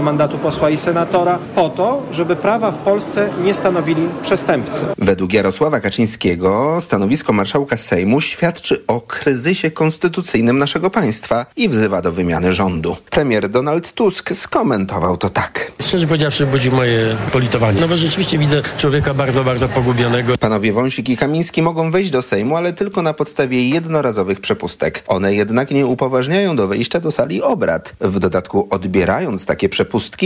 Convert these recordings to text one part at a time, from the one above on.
mandatu posła i senatora po to, żeby prawa w Polsce nie stanowili przestępcy. Według Jarosława Kaczyńskiego stanowisko marszałka Sejmu świadczy o kryzysie konstytucyjnym naszego państwa i wzywa do wymiany rządu. Premier Donald Tusk skomentował to tak. Szczerze powiedziawszy budzi moje politowanie. No bo rzeczywiście widzę człowieka bardzo, bardzo pogubionego. Panowie Wąsik i Kamiński mogą wejść do Sejmu, ale tylko na podstawie jednorazowych przepustek. One jednak nie upoważniają do wejścia do sali obrad. W dodatku odbierając takie przepustki,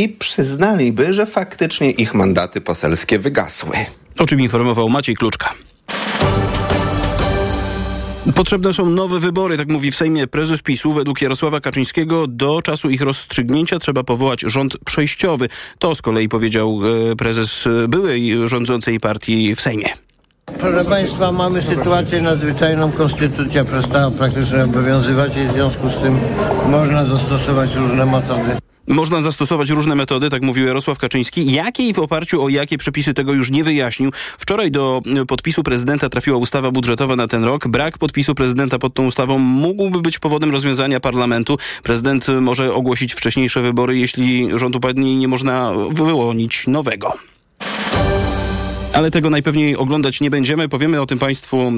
przyznaliby, że faktycznie ich mandaty poselskie wygasły. O czym informował Maciej Kluczka. Potrzebne są nowe wybory, tak mówi w Sejmie prezes PiSu. Według Jarosława Kaczyńskiego do czasu ich rozstrzygnięcia trzeba powołać rząd przejściowy. To z kolei powiedział e, prezes byłej rządzącej partii w Sejmie. Proszę Państwa, mamy sytuację nadzwyczajną. Konstytucja przestała praktycznie obowiązywać i w związku z tym można zastosować różne metody. Można zastosować różne metody, tak mówił Jarosław Kaczyński. Jakie i w oparciu o jakie przepisy tego już nie wyjaśnił. Wczoraj do podpisu prezydenta trafiła ustawa budżetowa na ten rok. Brak podpisu prezydenta pod tą ustawą mógłby być powodem rozwiązania parlamentu. Prezydent może ogłosić wcześniejsze wybory, jeśli rząd upadnie i nie można wyłonić nowego ale tego najpewniej oglądać nie będziemy. Powiemy o tym Państwu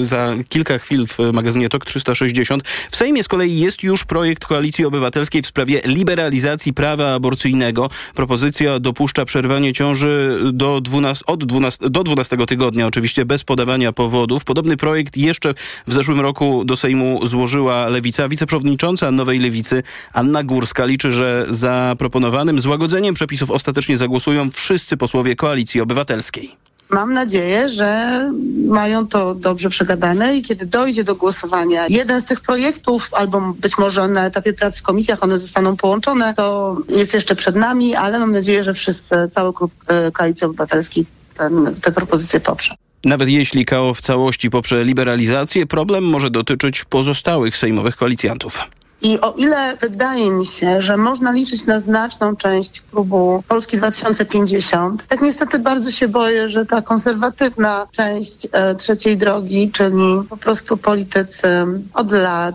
e, za kilka chwil w magazynie TOK 360. W Sejmie z kolei jest już projekt Koalicji Obywatelskiej w sprawie liberalizacji prawa aborcyjnego. Propozycja dopuszcza przerwanie ciąży do 12, od 12, do 12 tygodnia, oczywiście bez podawania powodów. Podobny projekt jeszcze w zeszłym roku do Sejmu złożyła Lewica. Wiceprzewodnicząca Nowej Lewicy Anna Górska liczy, że za proponowanym złagodzeniem przepisów ostatecznie zagłosują wszyscy posłowie Koalicji Obywatelskiej. Mam nadzieję, że mają to dobrze przegadane i kiedy dojdzie do głosowania jeden z tych projektów, albo być może na etapie prac w komisjach one zostaną połączone, to jest jeszcze przed nami, ale mam nadzieję, że wszyscy, cały klub e, Koalicji Obywatelskiej ten, te propozycje poprze. Nawet jeśli KO w całości poprze liberalizację, problem może dotyczyć pozostałych sejmowych koalicjantów. I o ile wydaje mi się, że można liczyć na znaczną część klubu Polski 2050, tak niestety bardzo się boję, że ta konserwatywna część e, trzeciej drogi, czyli po prostu politycy od lat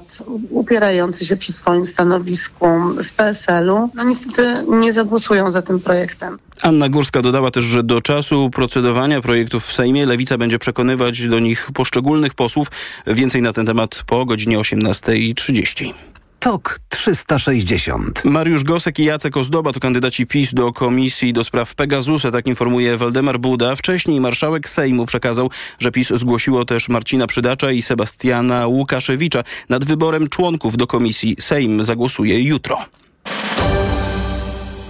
upierający się przy swoim stanowisku z PSL-u, no niestety nie zagłosują za tym projektem. Anna Górska dodała też, że do czasu procedowania projektów w Sejmie Lewica będzie przekonywać do nich poszczególnych posłów. Więcej na ten temat po godzinie 18.30. TOK 360. Mariusz Gosek i Jacek Ozdoba to kandydaci PiS do Komisji do Spraw Pegasusa, tak informuje Waldemar Buda. Wcześniej marszałek Sejmu przekazał, że PiS zgłosiło też Marcina Przydacza i Sebastiana Łukaszewicza. Nad wyborem członków do Komisji Sejm zagłosuje jutro.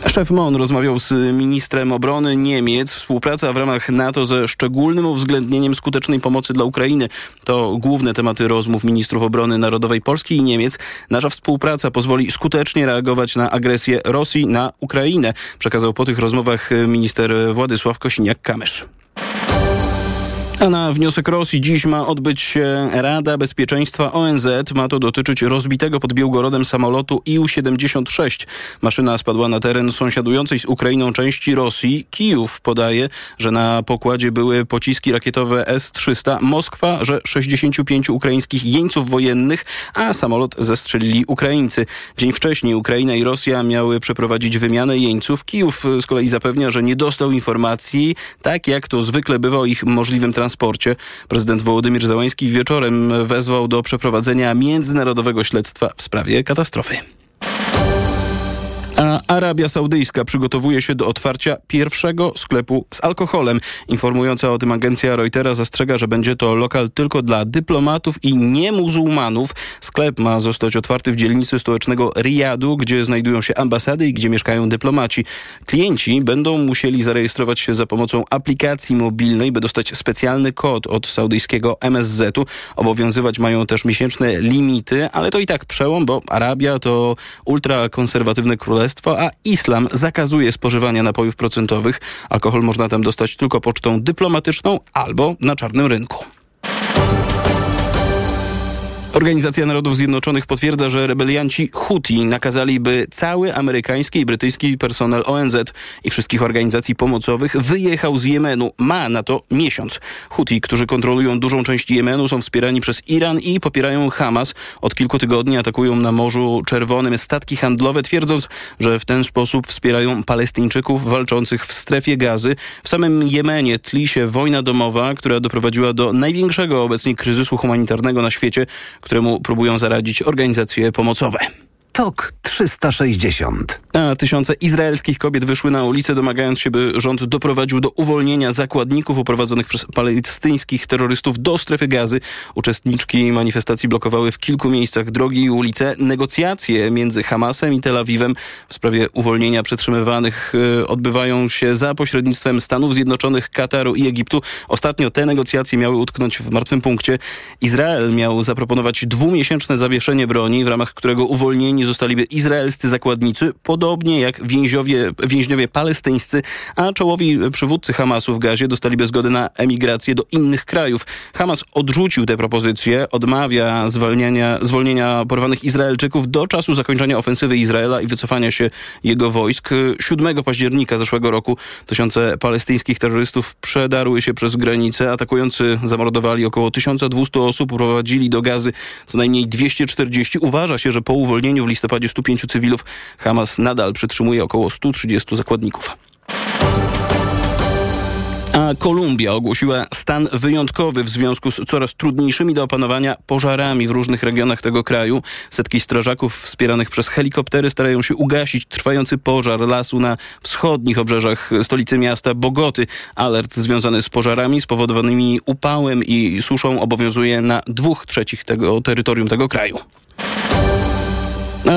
Szef MON rozmawiał z ministrem obrony Niemiec. Współpraca w ramach NATO ze szczególnym uwzględnieniem skutecznej pomocy dla Ukrainy to główne tematy rozmów ministrów obrony narodowej Polski i Niemiec. Nasza współpraca pozwoli skutecznie reagować na agresję Rosji na Ukrainę, przekazał po tych rozmowach minister Władysław Kosiniak-Kamysz. A na wniosek Rosji dziś ma odbyć się Rada Bezpieczeństwa ONZ. Ma to dotyczyć rozbitego pod Białgorodem samolotu IU-76. Maszyna spadła na teren sąsiadującej z Ukrainą części Rosji. Kijów podaje, że na pokładzie były pociski rakietowe S-300. Moskwa, że 65 ukraińskich jeńców wojennych, a samolot zestrzelili Ukraińcy. Dzień wcześniej Ukraina i Rosja miały przeprowadzić wymianę jeńców. Kijów z kolei zapewnia, że nie dostał informacji, tak jak to zwykle bywa o ich możliwym transporcie transporcie. Prezydent Wołodymir Załański wieczorem wezwał do przeprowadzenia międzynarodowego śledztwa w sprawie katastrofy. Arabia Saudyjska przygotowuje się do otwarcia pierwszego sklepu z alkoholem. Informująca o tym agencja Reutera zastrzega, że będzie to lokal tylko dla dyplomatów i niemuzułmanów. Sklep ma zostać otwarty w dzielnicy stołecznego Riyadu, gdzie znajdują się ambasady i gdzie mieszkają dyplomaci. Klienci będą musieli zarejestrować się za pomocą aplikacji mobilnej, by dostać specjalny kod od saudyjskiego MSZ-u. Obowiązywać mają też miesięczne limity, ale to i tak przełom, bo Arabia to ultrakonserwatywne królestwo a islam zakazuje spożywania napojów procentowych. Alkohol można tam dostać tylko pocztą dyplomatyczną albo na czarnym rynku. Organizacja Narodów Zjednoczonych potwierdza, że rebelianci Houthi nakazali, by cały amerykański i brytyjski personel ONZ i wszystkich organizacji pomocowych wyjechał z Jemenu. Ma na to miesiąc. Houthi, którzy kontrolują dużą część Jemenu, są wspierani przez Iran i popierają Hamas. Od kilku tygodni atakują na Morzu Czerwonym statki handlowe, twierdząc, że w ten sposób wspierają Palestyńczyków walczących w strefie gazy. W samym Jemenie tli się wojna domowa, która doprowadziła do największego obecnie kryzysu humanitarnego na świecie, któremu próbują zaradzić organizacje pomocowe. TOK 360. A tysiące izraelskich kobiet wyszły na ulicę, domagając się, by rząd doprowadził do uwolnienia zakładników uprowadzonych przez palestyńskich terrorystów do strefy gazy. Uczestniczki manifestacji blokowały w kilku miejscach drogi i ulice. Negocjacje między Hamasem i Tel Awiwem w sprawie uwolnienia przetrzymywanych y, odbywają się za pośrednictwem Stanów Zjednoczonych, Kataru i Egiptu. Ostatnio te negocjacje miały utknąć w martwym punkcie. Izrael miał zaproponować dwumiesięczne zawieszenie broni, w ramach którego uwolnieni zostaliby izraelscy zakładnicy, podobnie jak więźniowie, więźniowie palestyńscy, a czołowi przywódcy Hamasu w Gazie dostaliby zgodę na emigrację do innych krajów. Hamas odrzucił te propozycje, odmawia zwalniania, zwolnienia porwanych Izraelczyków do czasu zakończenia ofensywy Izraela i wycofania się jego wojsk. 7 października zeszłego roku tysiące palestyńskich terrorystów przedarły się przez granicę. Atakujący zamordowali około 1200 osób, uprowadzili do Gazy co najmniej 240. Uważa się, że po uwolnieniu w listopadzie 105 cywilów Hamas nadal przytrzymuje około 130 zakładników. A Kolumbia ogłosiła stan wyjątkowy w związku z coraz trudniejszymi do opanowania pożarami w różnych regionach tego kraju. Setki strażaków wspieranych przez helikoptery starają się ugasić trwający pożar lasu na wschodnich obrzeżach stolicy miasta Bogoty. Alert związany z pożarami spowodowanymi upałem i suszą obowiązuje na dwóch trzecich tego terytorium tego kraju.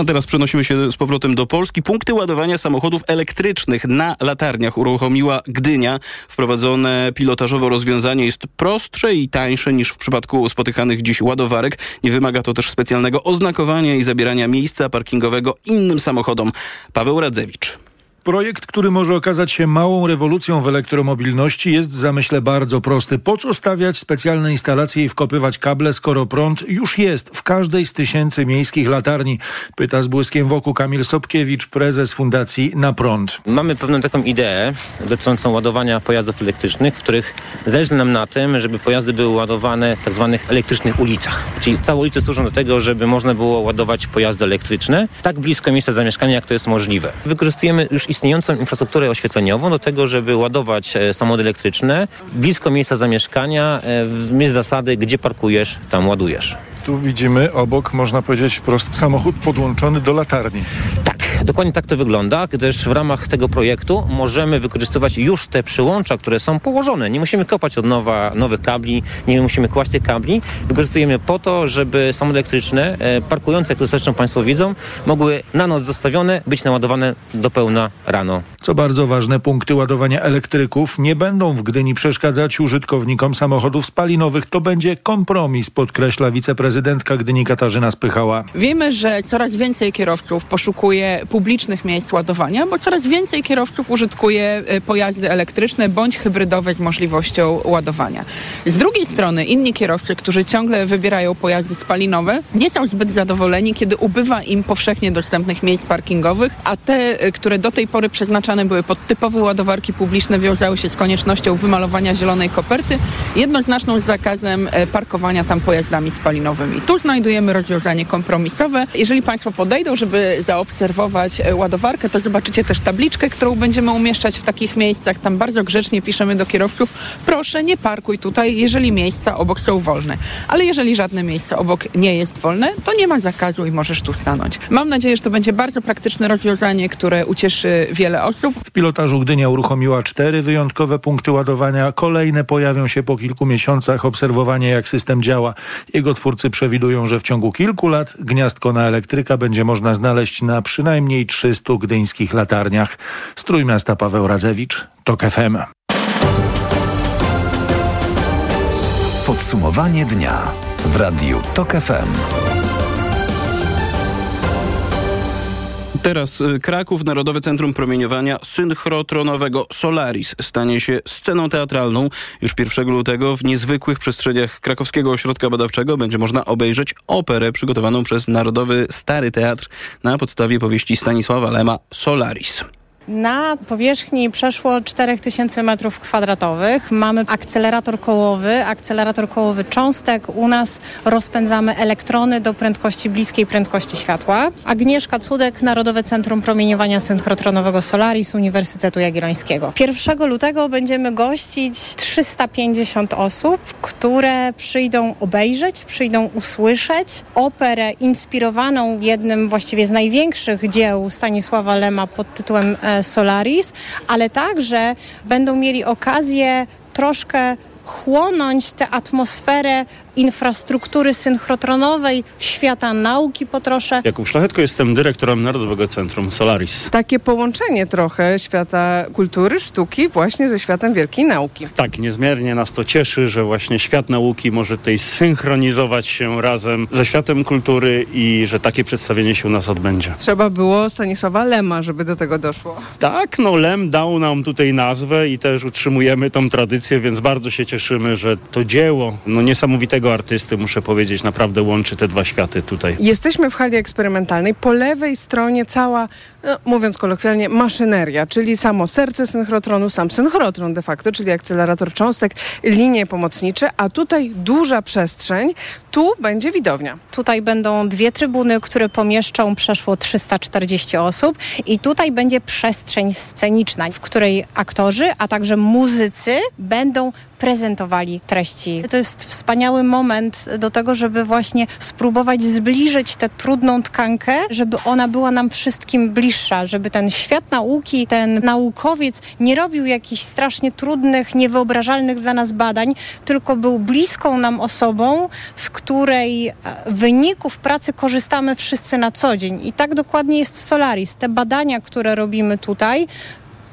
A teraz przenosimy się z powrotem do Polski. Punkty ładowania samochodów elektrycznych na latarniach uruchomiła Gdynia. Wprowadzone pilotażowo rozwiązanie jest prostsze i tańsze niż w przypadku spotykanych dziś ładowarek. Nie wymaga to też specjalnego oznakowania i zabierania miejsca parkingowego innym samochodom. Paweł Radzewicz. Projekt, który może okazać się małą rewolucją w elektromobilności, jest w zamyśle bardzo prosty. Po co stawiać specjalne instalacje i wkopywać kable, skoro prąd już jest w każdej z tysięcy miejskich latarni? Pyta z błyskiem wokół Kamil Sobkiewicz, prezes Fundacji Na Prąd. Mamy pewną taką ideę dotyczącą ładowania pojazdów elektrycznych, w których zależy nam na tym, żeby pojazdy były ładowane w tak zwanych elektrycznych ulicach. Czyli całe ulice służą do tego, żeby można było ładować pojazdy elektryczne tak blisko miejsca zamieszkania, jak to jest możliwe. Wykorzystujemy już istniejącą infrastrukturę oświetleniową do tego, żeby ładować e, samochody elektryczne blisko miejsca zamieszkania, e, w miejsc zasady, gdzie parkujesz, tam ładujesz. Tu widzimy obok, można powiedzieć wprost, samochód podłączony do latarni. Tak, dokładnie tak to wygląda, gdyż w ramach tego projektu możemy wykorzystywać już te przyłącza, które są położone. Nie musimy kopać od nowa nowych kabli, nie musimy kłaść tych kabli. Wykorzystujemy po to, żeby samochody elektryczne, e, parkujące, jak to zresztą Państwo widzą, mogły na noc zostawione, być naładowane do pełna rano. Co bardzo ważne, punkty ładowania elektryków nie będą w Gdyni przeszkadzać użytkownikom samochodów spalinowych. To będzie kompromis, podkreśla wiceprezydentka Gdyni Katarzyna Spychała. Wiemy, że coraz więcej kierowców poszukuje publicznych miejsc ładowania, bo coraz więcej kierowców użytkuje e, pojazdy elektryczne bądź hybrydowe z możliwością ładowania. Z drugiej strony inni kierowcy, którzy ciągle wybierają pojazdy spalinowe, nie są zbyt zadowoleni, kiedy ubywa im powszechnie dostępnych miejsc parkingowych, a te, e, które do tej pory przeznaczane były pod typowe ładowarki publiczne, wiązały się z koniecznością wymalowania zielonej koperty, jednoznaczną z zakazem e, parkowania tam pojazdami spalinowymi. Tu znajdujemy rozwiązanie kompromisowe. Jeżeli Państwo podejdą, żeby zaobserwować e, ładowarkę, to zobaczycie też tabliczkę, którą będziemy umieszczać w takich miejscach. Tam bardzo grzecznie piszemy do kierowców, proszę nie parkuj tutaj, jeżeli miejsca obok są wolne. Ale jeżeli żadne miejsce obok nie jest wolne, to nie ma zakazu i możesz tu stanąć. Mam nadzieję, że to będzie bardzo praktyczne rozwiązanie, które ucieszy wiele osób. W pilotażu Gdynia uruchomiła cztery wyjątkowe punkty ładowania. Kolejne pojawią się po kilku miesiącach obserwowania, jak system działa. Jego twórcy przewidują, że w ciągu kilku lat gniazdko na elektryka będzie można znaleźć na przynajmniej 300 gdyńskich latarniach. Z Trójmiasta Paweł Radzewicz, TOK FM. Podsumowanie dnia w Radiu TOK FM. Teraz y, Kraków, Narodowe Centrum Promieniowania Synchrotronowego Solaris stanie się sceną teatralną. Już 1 lutego w niezwykłych przestrzeniach Krakowskiego Ośrodka Badawczego będzie można obejrzeć operę przygotowaną przez Narodowy Stary Teatr na podstawie powieści Stanisława Lema Solaris. Na powierzchni przeszło 4000 m2 mamy akcelerator kołowy, akcelerator kołowy cząstek. U nas rozpędzamy elektrony do prędkości bliskiej prędkości światła. Agnieszka Cudek, Narodowe Centrum Promieniowania Synchrotronowego Solaris Uniwersytetu Jagiellońskiego. 1 lutego będziemy gościć 350 osób, które przyjdą obejrzeć, przyjdą usłyszeć operę inspirowaną jednym właściwie z największych dzieł Stanisława Lema pod tytułem e, Solaris, ale także będą mieli okazję troszkę chłonąć tę atmosferę infrastruktury synchrotronowej, świata nauki po trosze. Jakub Szlachetko, jestem dyrektorem Narodowego Centrum Solaris. Takie połączenie trochę świata kultury, sztuki właśnie ze światem wielkiej nauki. Tak, niezmiernie nas to cieszy, że właśnie świat nauki może tutaj synchronizować się razem ze światem kultury i że takie przedstawienie się u nas odbędzie. Trzeba było Stanisława Lema, żeby do tego doszło. Tak, no Lem dał nam tutaj nazwę i też utrzymujemy tą tradycję, więc bardzo się cieszymy, że to dzieło no niesamowitego artysty, muszę powiedzieć, naprawdę łączy te dwa światy tutaj. Jesteśmy w hali eksperymentalnej. Po lewej stronie cała, no, mówiąc kolokwialnie, maszyneria, czyli samo serce synchrotronu, sam synchrotron de facto, czyli akcelerator cząstek, linie pomocnicze, a tutaj duża przestrzeń, tu będzie widownia. Tutaj będą dwie trybuny, które pomieszczą przeszło 340 osób i tutaj będzie przestrzeń sceniczna, w której aktorzy, a także muzycy będą prezentowali treści. To jest wspaniały moment do tego, żeby właśnie spróbować zbliżyć tę trudną tkankę, żeby ona była nam wszystkim bliższa, żeby ten świat nauki, ten naukowiec nie robił jakichś strasznie trudnych, niewyobrażalnych dla nas badań, tylko był bliską nam osobą, z której e, wyników pracy korzystamy wszyscy na co dzień. I tak dokładnie jest Solaris. Te badania, które robimy tutaj,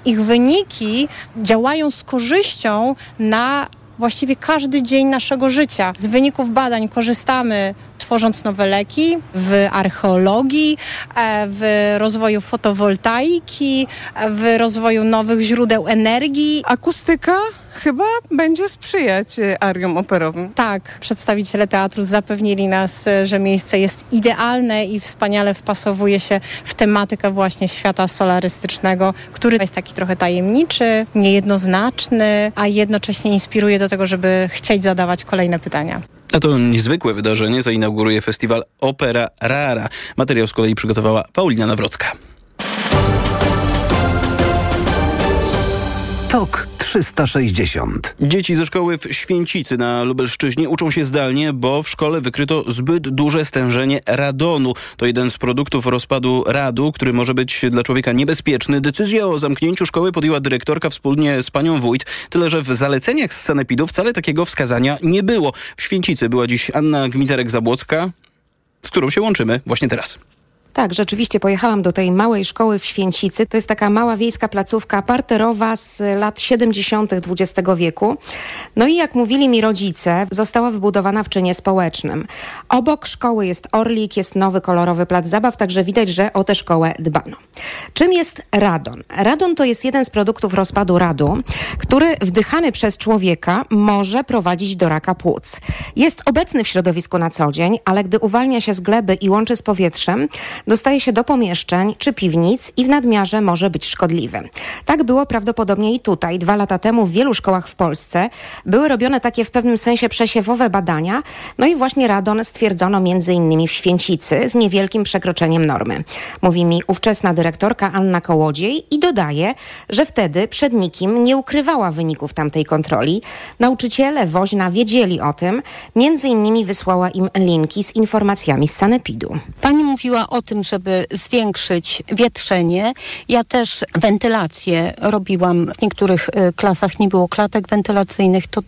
ich wyniki działają z korzyścią na właściwie każdy dzień naszego życia. Z wyników badań korzystamy tworząc nowe leki, w archeologii, e, w rozwoju fotowoltaiki, e, w rozwoju nowych źródeł energii. Akustyka chyba będzie sprzyjać e, ariom operowym. Tak, przedstawiciele teatru zapewnili nas, że miejsce jest idealne i wspaniale wpasowuje się w tematykę właśnie świata solarystycznego, który jest taki trochę tajemniczy, niejednoznaczny, a jednocześnie inspiruje do tego, żeby chcieć zadawać kolejne pytania. A to niezwykłe wydarzenie zainauguruje festiwal Opera Rara. Materiał z kolei przygotowała Paulina Nawrocka. TOK 360. Dzieci ze szkoły w Święcicy na Lubelszczyźnie uczą się zdalnie, bo w szkole wykryto zbyt duże stężenie radonu. To jeden z produktów rozpadu radu, który może być dla człowieka niebezpieczny. Decyzję o zamknięciu szkoły podjęła dyrektorka wspólnie z panią wójt. Tyle, że w zaleceniach z sanepidu wcale takiego wskazania nie było. W Święcicy była dziś Anna Gmiterek-Zabłocka, z którą się łączymy właśnie teraz. Tak, rzeczywiście pojechałam do tej małej szkoły w Święcicy. To jest taka mała wiejska placówka parterowa z lat 70. XX wieku. No i jak mówili mi rodzice, została wybudowana w czynie społecznym. Obok szkoły jest orlik, jest nowy kolorowy plac zabaw, także widać, że o tę szkołę dbano. Czym jest radon? Radon to jest jeden z produktów rozpadu radu, który wdychany przez człowieka może prowadzić do raka płuc. Jest obecny w środowisku na co dzień, ale gdy uwalnia się z gleby i łączy z powietrzem, dostaje się do pomieszczeń czy piwnic i w nadmiarze może być szkodliwy. Tak było prawdopodobnie i tutaj. Dwa lata temu w wielu szkołach w Polsce były robione takie w pewnym sensie przesiewowe badania, no i właśnie radon stwierdzono innymi w Święcicy z niewielkim przekroczeniem normy. Mówi mi ówczesna dyrektorka Anna Kołodziej i dodaje, że wtedy przed nikim nie ukrywała wyników tamtej kontroli. Nauczyciele woźna wiedzieli o tym, między innymi wysłała im linki z informacjami z sanepidu. Pani mówiła o tym, żeby zwiększyć wietrzenie. Ja też wentylację robiłam. W niektórych y, klasach nie było klatek wentylacyjnych, to,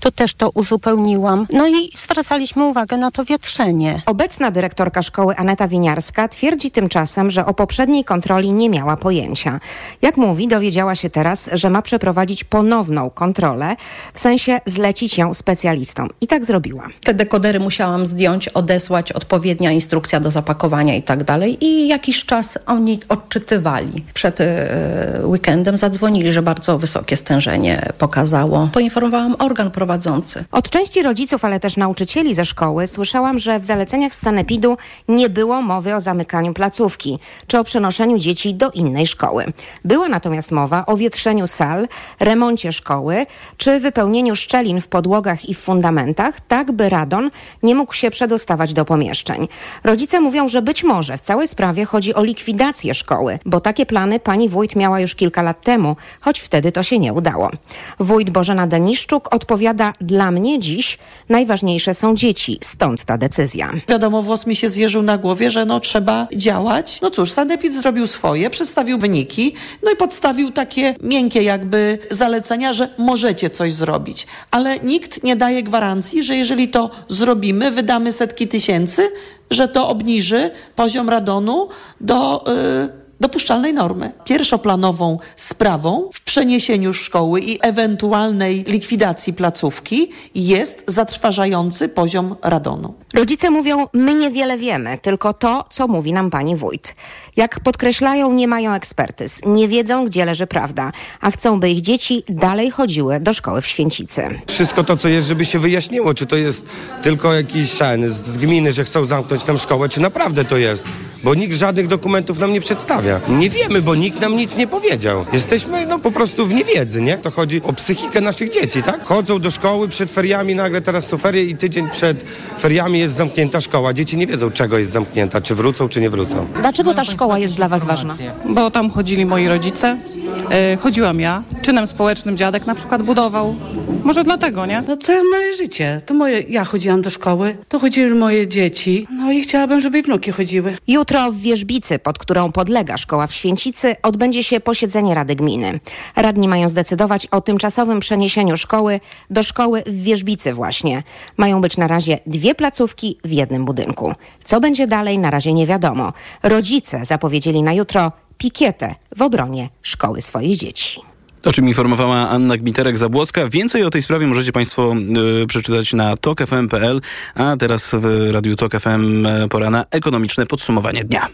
to też to uzupełniłam. No i zwracaliśmy uwagę na to wietrzenie. Obecna dyrektorka szkoły Aneta Winiarska twierdzi tymczasem, że o poprzedniej kontroli nie miała pojęcia. Jak mówi, dowiedziała się teraz, że ma przeprowadzić ponowną kontrolę, w sensie zlecić ją specjalistom. I tak zrobiła. Te dekodery musiałam zdjąć, odesłać, odpowiednia instrukcja do zapakowania i tak dalej. I jakiś czas oni odczytywali. Przed e, weekendem zadzwonili, że bardzo wysokie stężenie pokazało. Poinformowałam organ prowadzący. Od części rodziców, ale też nauczycieli ze szkoły słyszałam, że w zaleceniach z sanepidu nie było mowy o zamykaniu placówki czy o przenoszeniu dzieci do innej szkoły. Była natomiast mowa o wietrzeniu sal, remoncie szkoły czy wypełnieniu szczelin w podłogach i w fundamentach, tak by radon nie mógł się przedostawać do pomieszczeń. Rodzice mówią, że być może w całej sprawie chodzi o likwidację szkoły, bo takie plany pani wójt miała już kilka lat temu, choć wtedy to się nie udało. Wójt Bożena Deniszczuk odpowiada, dla mnie dziś najważniejsze są dzieci, stąd ta decyzja. Wiadomo, włos mi się zjeżył na głowie, że no trzeba działać. No cóż, Sanepid zrobił swoje, przedstawił wyniki, no i podstawił takie miękkie jakby zalecenia, że możecie coś zrobić. Ale nikt nie daje gwarancji, że jeżeli to zrobimy, wydamy setki tysięcy, że to obniży poziom radonu do... Yy, dopuszczalnej normy. Pierwszoplanową sprawą w przeniesieniu szkoły i ewentualnej likwidacji placówki jest zatrważający poziom radonu. Rodzice mówią, my niewiele wiemy, tylko to, co mówi nam pani wójt. Jak podkreślają, nie mają ekspertyz, nie wiedzą, gdzie leży prawda, a chcą, by ich dzieci dalej chodziły do szkoły w Święcicy. Wszystko to, co jest, żeby się wyjaśniło, czy to jest tylko jakiś ten z gminy, że chcą zamknąć tam szkołę, czy naprawdę to jest. Bo nikt żadnych dokumentów nam nie przedstawia. Nie wiemy, bo nikt nam nic nie powiedział. Jesteśmy no po prostu w niewiedzy, nie? To chodzi o psychikę naszych dzieci, tak? Chodzą do szkoły przed feriami, nagle teraz są ferie i tydzień przed feriami jest zamknięta szkoła. Dzieci nie wiedzą, czego jest zamknięta, czy wrócą, czy nie wrócą. Dlaczego ta szkoła jest dla was ważna? Bo tam chodzili moi rodzice, e, chodziłam ja. Czynem społecznym dziadek na przykład budował. Może dlatego, nie? No co ja moje życie? To moje, ja chodziłam do szkoły, to chodziły moje dzieci, no i chciałabym, żeby i wnuki chodziły. Jutro w Wierzbicy, pod którą podlega szkoła w Święcicy, odbędzie się posiedzenie Rady Gminy. Radni mają zdecydować o tymczasowym przeniesieniu szkoły do szkoły w Wierzbicy właśnie. Mają być na razie dwie placówki w jednym budynku. Co będzie dalej, na razie nie wiadomo. Rodzice zapowiedzieli na jutro pikietę w obronie szkoły swoich dzieci. O czym informowała Anna Gmiterek-Zabłocka. Więcej o tej sprawie możecie Państwo y, przeczytać na tokfm.pl, a teraz w Radiu Tok FM pora na ekonomiczne podsumowanie dnia.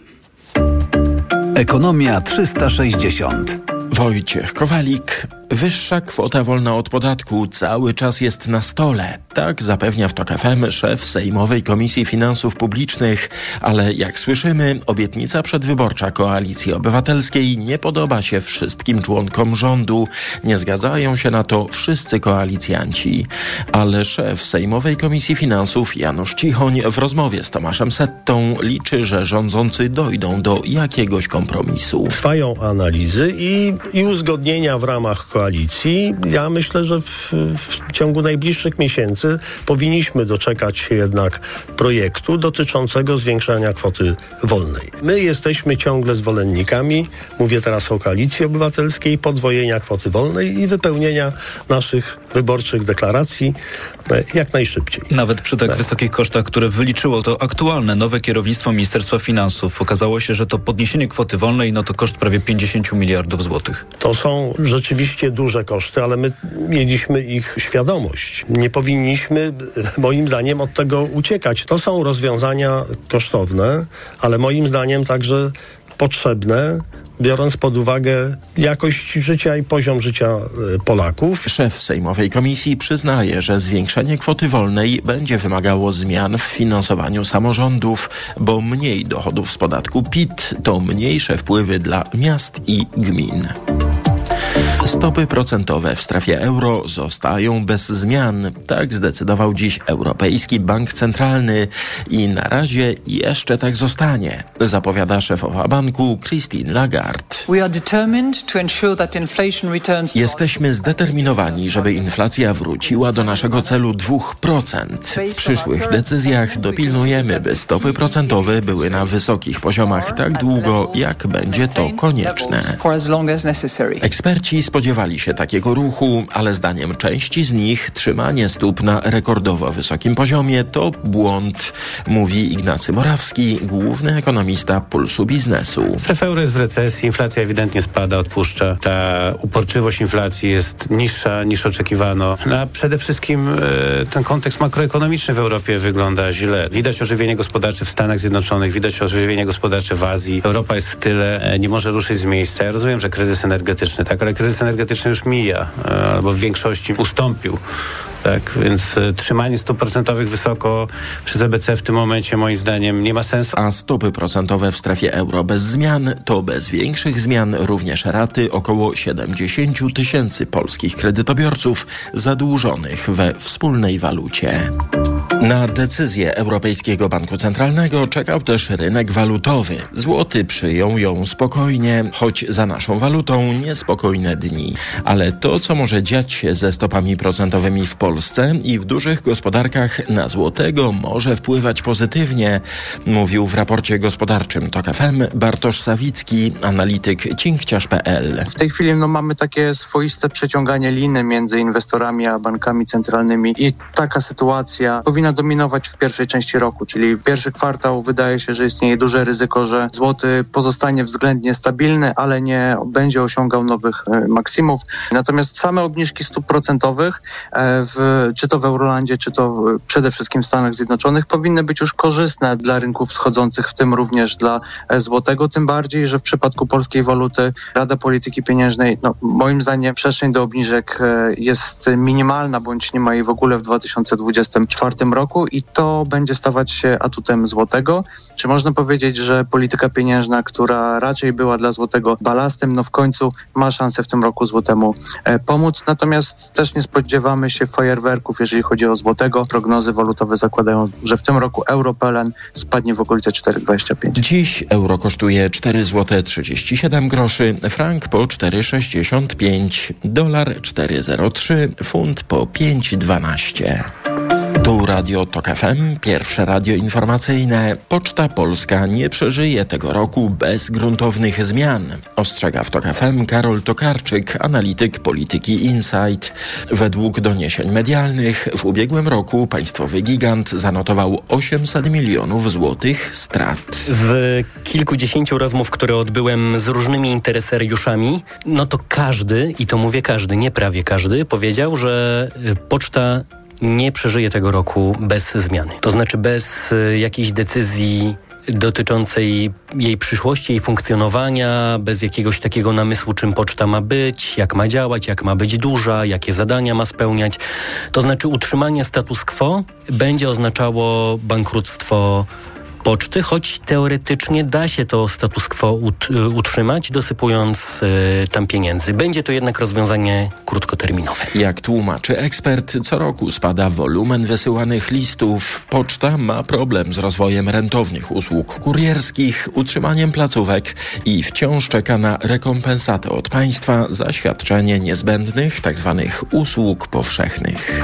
Ekonomia 360. Wojciech Kowalik. Wyższa kwota wolna od podatku cały czas jest na stole. Tak zapewnia w TOK FM szef Sejmowej Komisji Finansów Publicznych. Ale jak słyszymy, obietnica przedwyborcza Koalicji Obywatelskiej nie podoba się wszystkim członkom rządu. Nie zgadzają się na to wszyscy koalicjanci. Ale szef Sejmowej Komisji Finansów Janusz Cichoń w rozmowie z Tomaszem Settą liczy, że rządzący dojdą do jakiegoś kompromisu. Trwają analizy i, i uzgodnienia w ramach koalicji. Ja myślę, że w, w ciągu najbliższych miesięcy powinniśmy doczekać się jednak projektu dotyczącego zwiększania kwoty wolnej. My jesteśmy ciągle zwolennikami, mówię teraz o koalicji obywatelskiej, podwojenia kwoty wolnej i wypełnienia naszych wyborczych deklaracji e, jak najszybciej. Nawet przy tak wysokich kosztach, które wyliczyło to aktualne nowe kierownictwo Ministerstwa Finansów, okazało się, że to podniesienie kwoty wolnej, no to koszt prawie 50 miliardów złotych. To są rzeczywiście duże koszty, ale my mieliśmy ich świadomość. Nie powinniśmy, moim zdaniem, od tego uciekać. To są rozwiązania kosztowne, ale moim zdaniem także potrzebne, biorąc pod uwagę jakość życia i poziom życia e, Polaków. Szef Sejmowej Komisji przyznaje, że zwiększenie kwoty wolnej będzie wymagało zmian w finansowaniu samorządów, bo mniej dochodów z podatku PIT to mniejsze wpływy dla miast i gmin. Stopy procentowe w strefie euro zostają bez zmian. Tak zdecydował dziś Europejski Bank Centralny i na razie jeszcze tak zostanie, zapowiada szefowa banku Christine Lagarde. Jesteśmy zdeterminowani, żeby inflacja wróciła do naszego celu 2%. W przyszłych decyzjach dopilnujemy, by stopy procentowe były na wysokich poziomach tak długo, jak będzie to konieczne. Eksperci z spodziewali się takiego ruchu, ale zdaniem części z nich trzymanie stóp na rekordowo wysokim poziomie to błąd, mówi Ignacy Morawski, główny ekonomista Pulsu Biznesu. Strefa euro jest w recesji, inflacja ewidentnie spada, odpuszcza. Ta uporczywość inflacji jest niższa niż oczekiwano. No, a przede wszystkim e, ten kontekst makroekonomiczny w Europie wygląda źle. Widać ożywienie gospodarcze w Stanach Zjednoczonych, widać ożywienie gospodarcze w Azji. Europa jest w tyle, e, nie może ruszyć z miejsca. Ja rozumiem, że kryzys energetyczny, tak, ale kryzys energetyczny już mija, e, albo w większości ustąpił. Tak, więc e, trzymanie stóp procentowych wysoko przez EBC w tym momencie moim zdaniem nie ma sensu. A stopy procentowe w strefie euro bez zmian to bez większych zmian również raty około 70 tysięcy polskich kredytobiorców zadłużonych we wspólnej walucie. Na decyzję Europejskiego Banku Centralnego czekał też rynek walutowy. Złoty przyjął ją spokojnie, choć za naszą walutą niespokojne dni. Ale to, co może dziać się ze stopami procentowymi w Polsce i w dużych gospodarkach na złotego może wpływać pozytywnie, mówił w raporcie gospodarczym TOK FM Bartosz Sawicki, analityk cinkciarz.pl. W tej chwili no, mamy takie swoiste przeciąganie liny między inwestorami a bankami centralnymi i taka sytuacja powinna dominować w pierwszej części roku, czyli pierwszy kwartał wydaje się, że istnieje duże ryzyko, że złoty pozostanie względnie stabilny, ale nie będzie osiągał nowych e, maksimów. Natomiast same obniżki stóp procentowych, e, w, czy to w Eurolandzie, czy to przede wszystkim w Stanach Zjednoczonych, powinny być już korzystne dla rynków wschodzących, w tym również dla e, złotego, tym bardziej, że w przypadku polskiej waluty Rada Polityki Pieniężnej, no, moim zdaniem przestrzeń do obniżek jest minimalna, bądź nie ma jej w ogóle w 2024 roku i to będzie stawać się atutem złotego. Czy można powiedzieć, że polityka pieniężna, która raczej była dla złotego balastem, no w końcu ma szansę w tym roku złotemu e, pomóc. Natomiast też nie spodziewamy się fajerwerków, jeżeli chodzi o złotego. Prognozy walutowe zakładają, że w tym roku euro PLN spadnie w okolice 4,25. Dziś euro kosztuje 4 zł 37 groszy, frank po 4,65, dolar 4,03, funt po 5,12. Tu Radio Tok FM, pierwsze radio informacyjne. Poczta Polska nie przeżyje tego roku bez gruntownych zmian. Ostrzega w Tok FM Karol Tokarczyk, analityk polityki Insight. Według doniesień medialnych w ubiegłym roku państwowy gigant zanotował 800 milionów złotych strat. W kilkudziesięciu rozmów, które odbyłem z różnymi interesariuszami, no to każdy, i to mówię każdy, nie prawie każdy, powiedział, że poczta nie przeżyje tego roku bez zmiany. To znaczy bez y, jakiejś decyzji dotyczącej jej przyszłości, jej funkcjonowania, bez jakiegoś takiego namysłu, czym poczta ma być, jak ma działać, jak ma być duża, jakie zadania ma spełniać. To znaczy utrzymanie status quo będzie oznaczało bankructwo poczty, choć teoretycznie da się to status quo ut utrzymać, dosypując y, tam pieniędzy. Będzie to jednak rozwiązanie krótkoterminowe. Jak tłumaczy ekspert, co roku spada wolumen wysyłanych listów. Poczta ma problem z rozwojem rentownych usług kurierskich, utrzymaniem placówek i wciąż czeka na rekompensatę od państwa za świadczenie niezbędnych tzw. Tak usług powszechnych.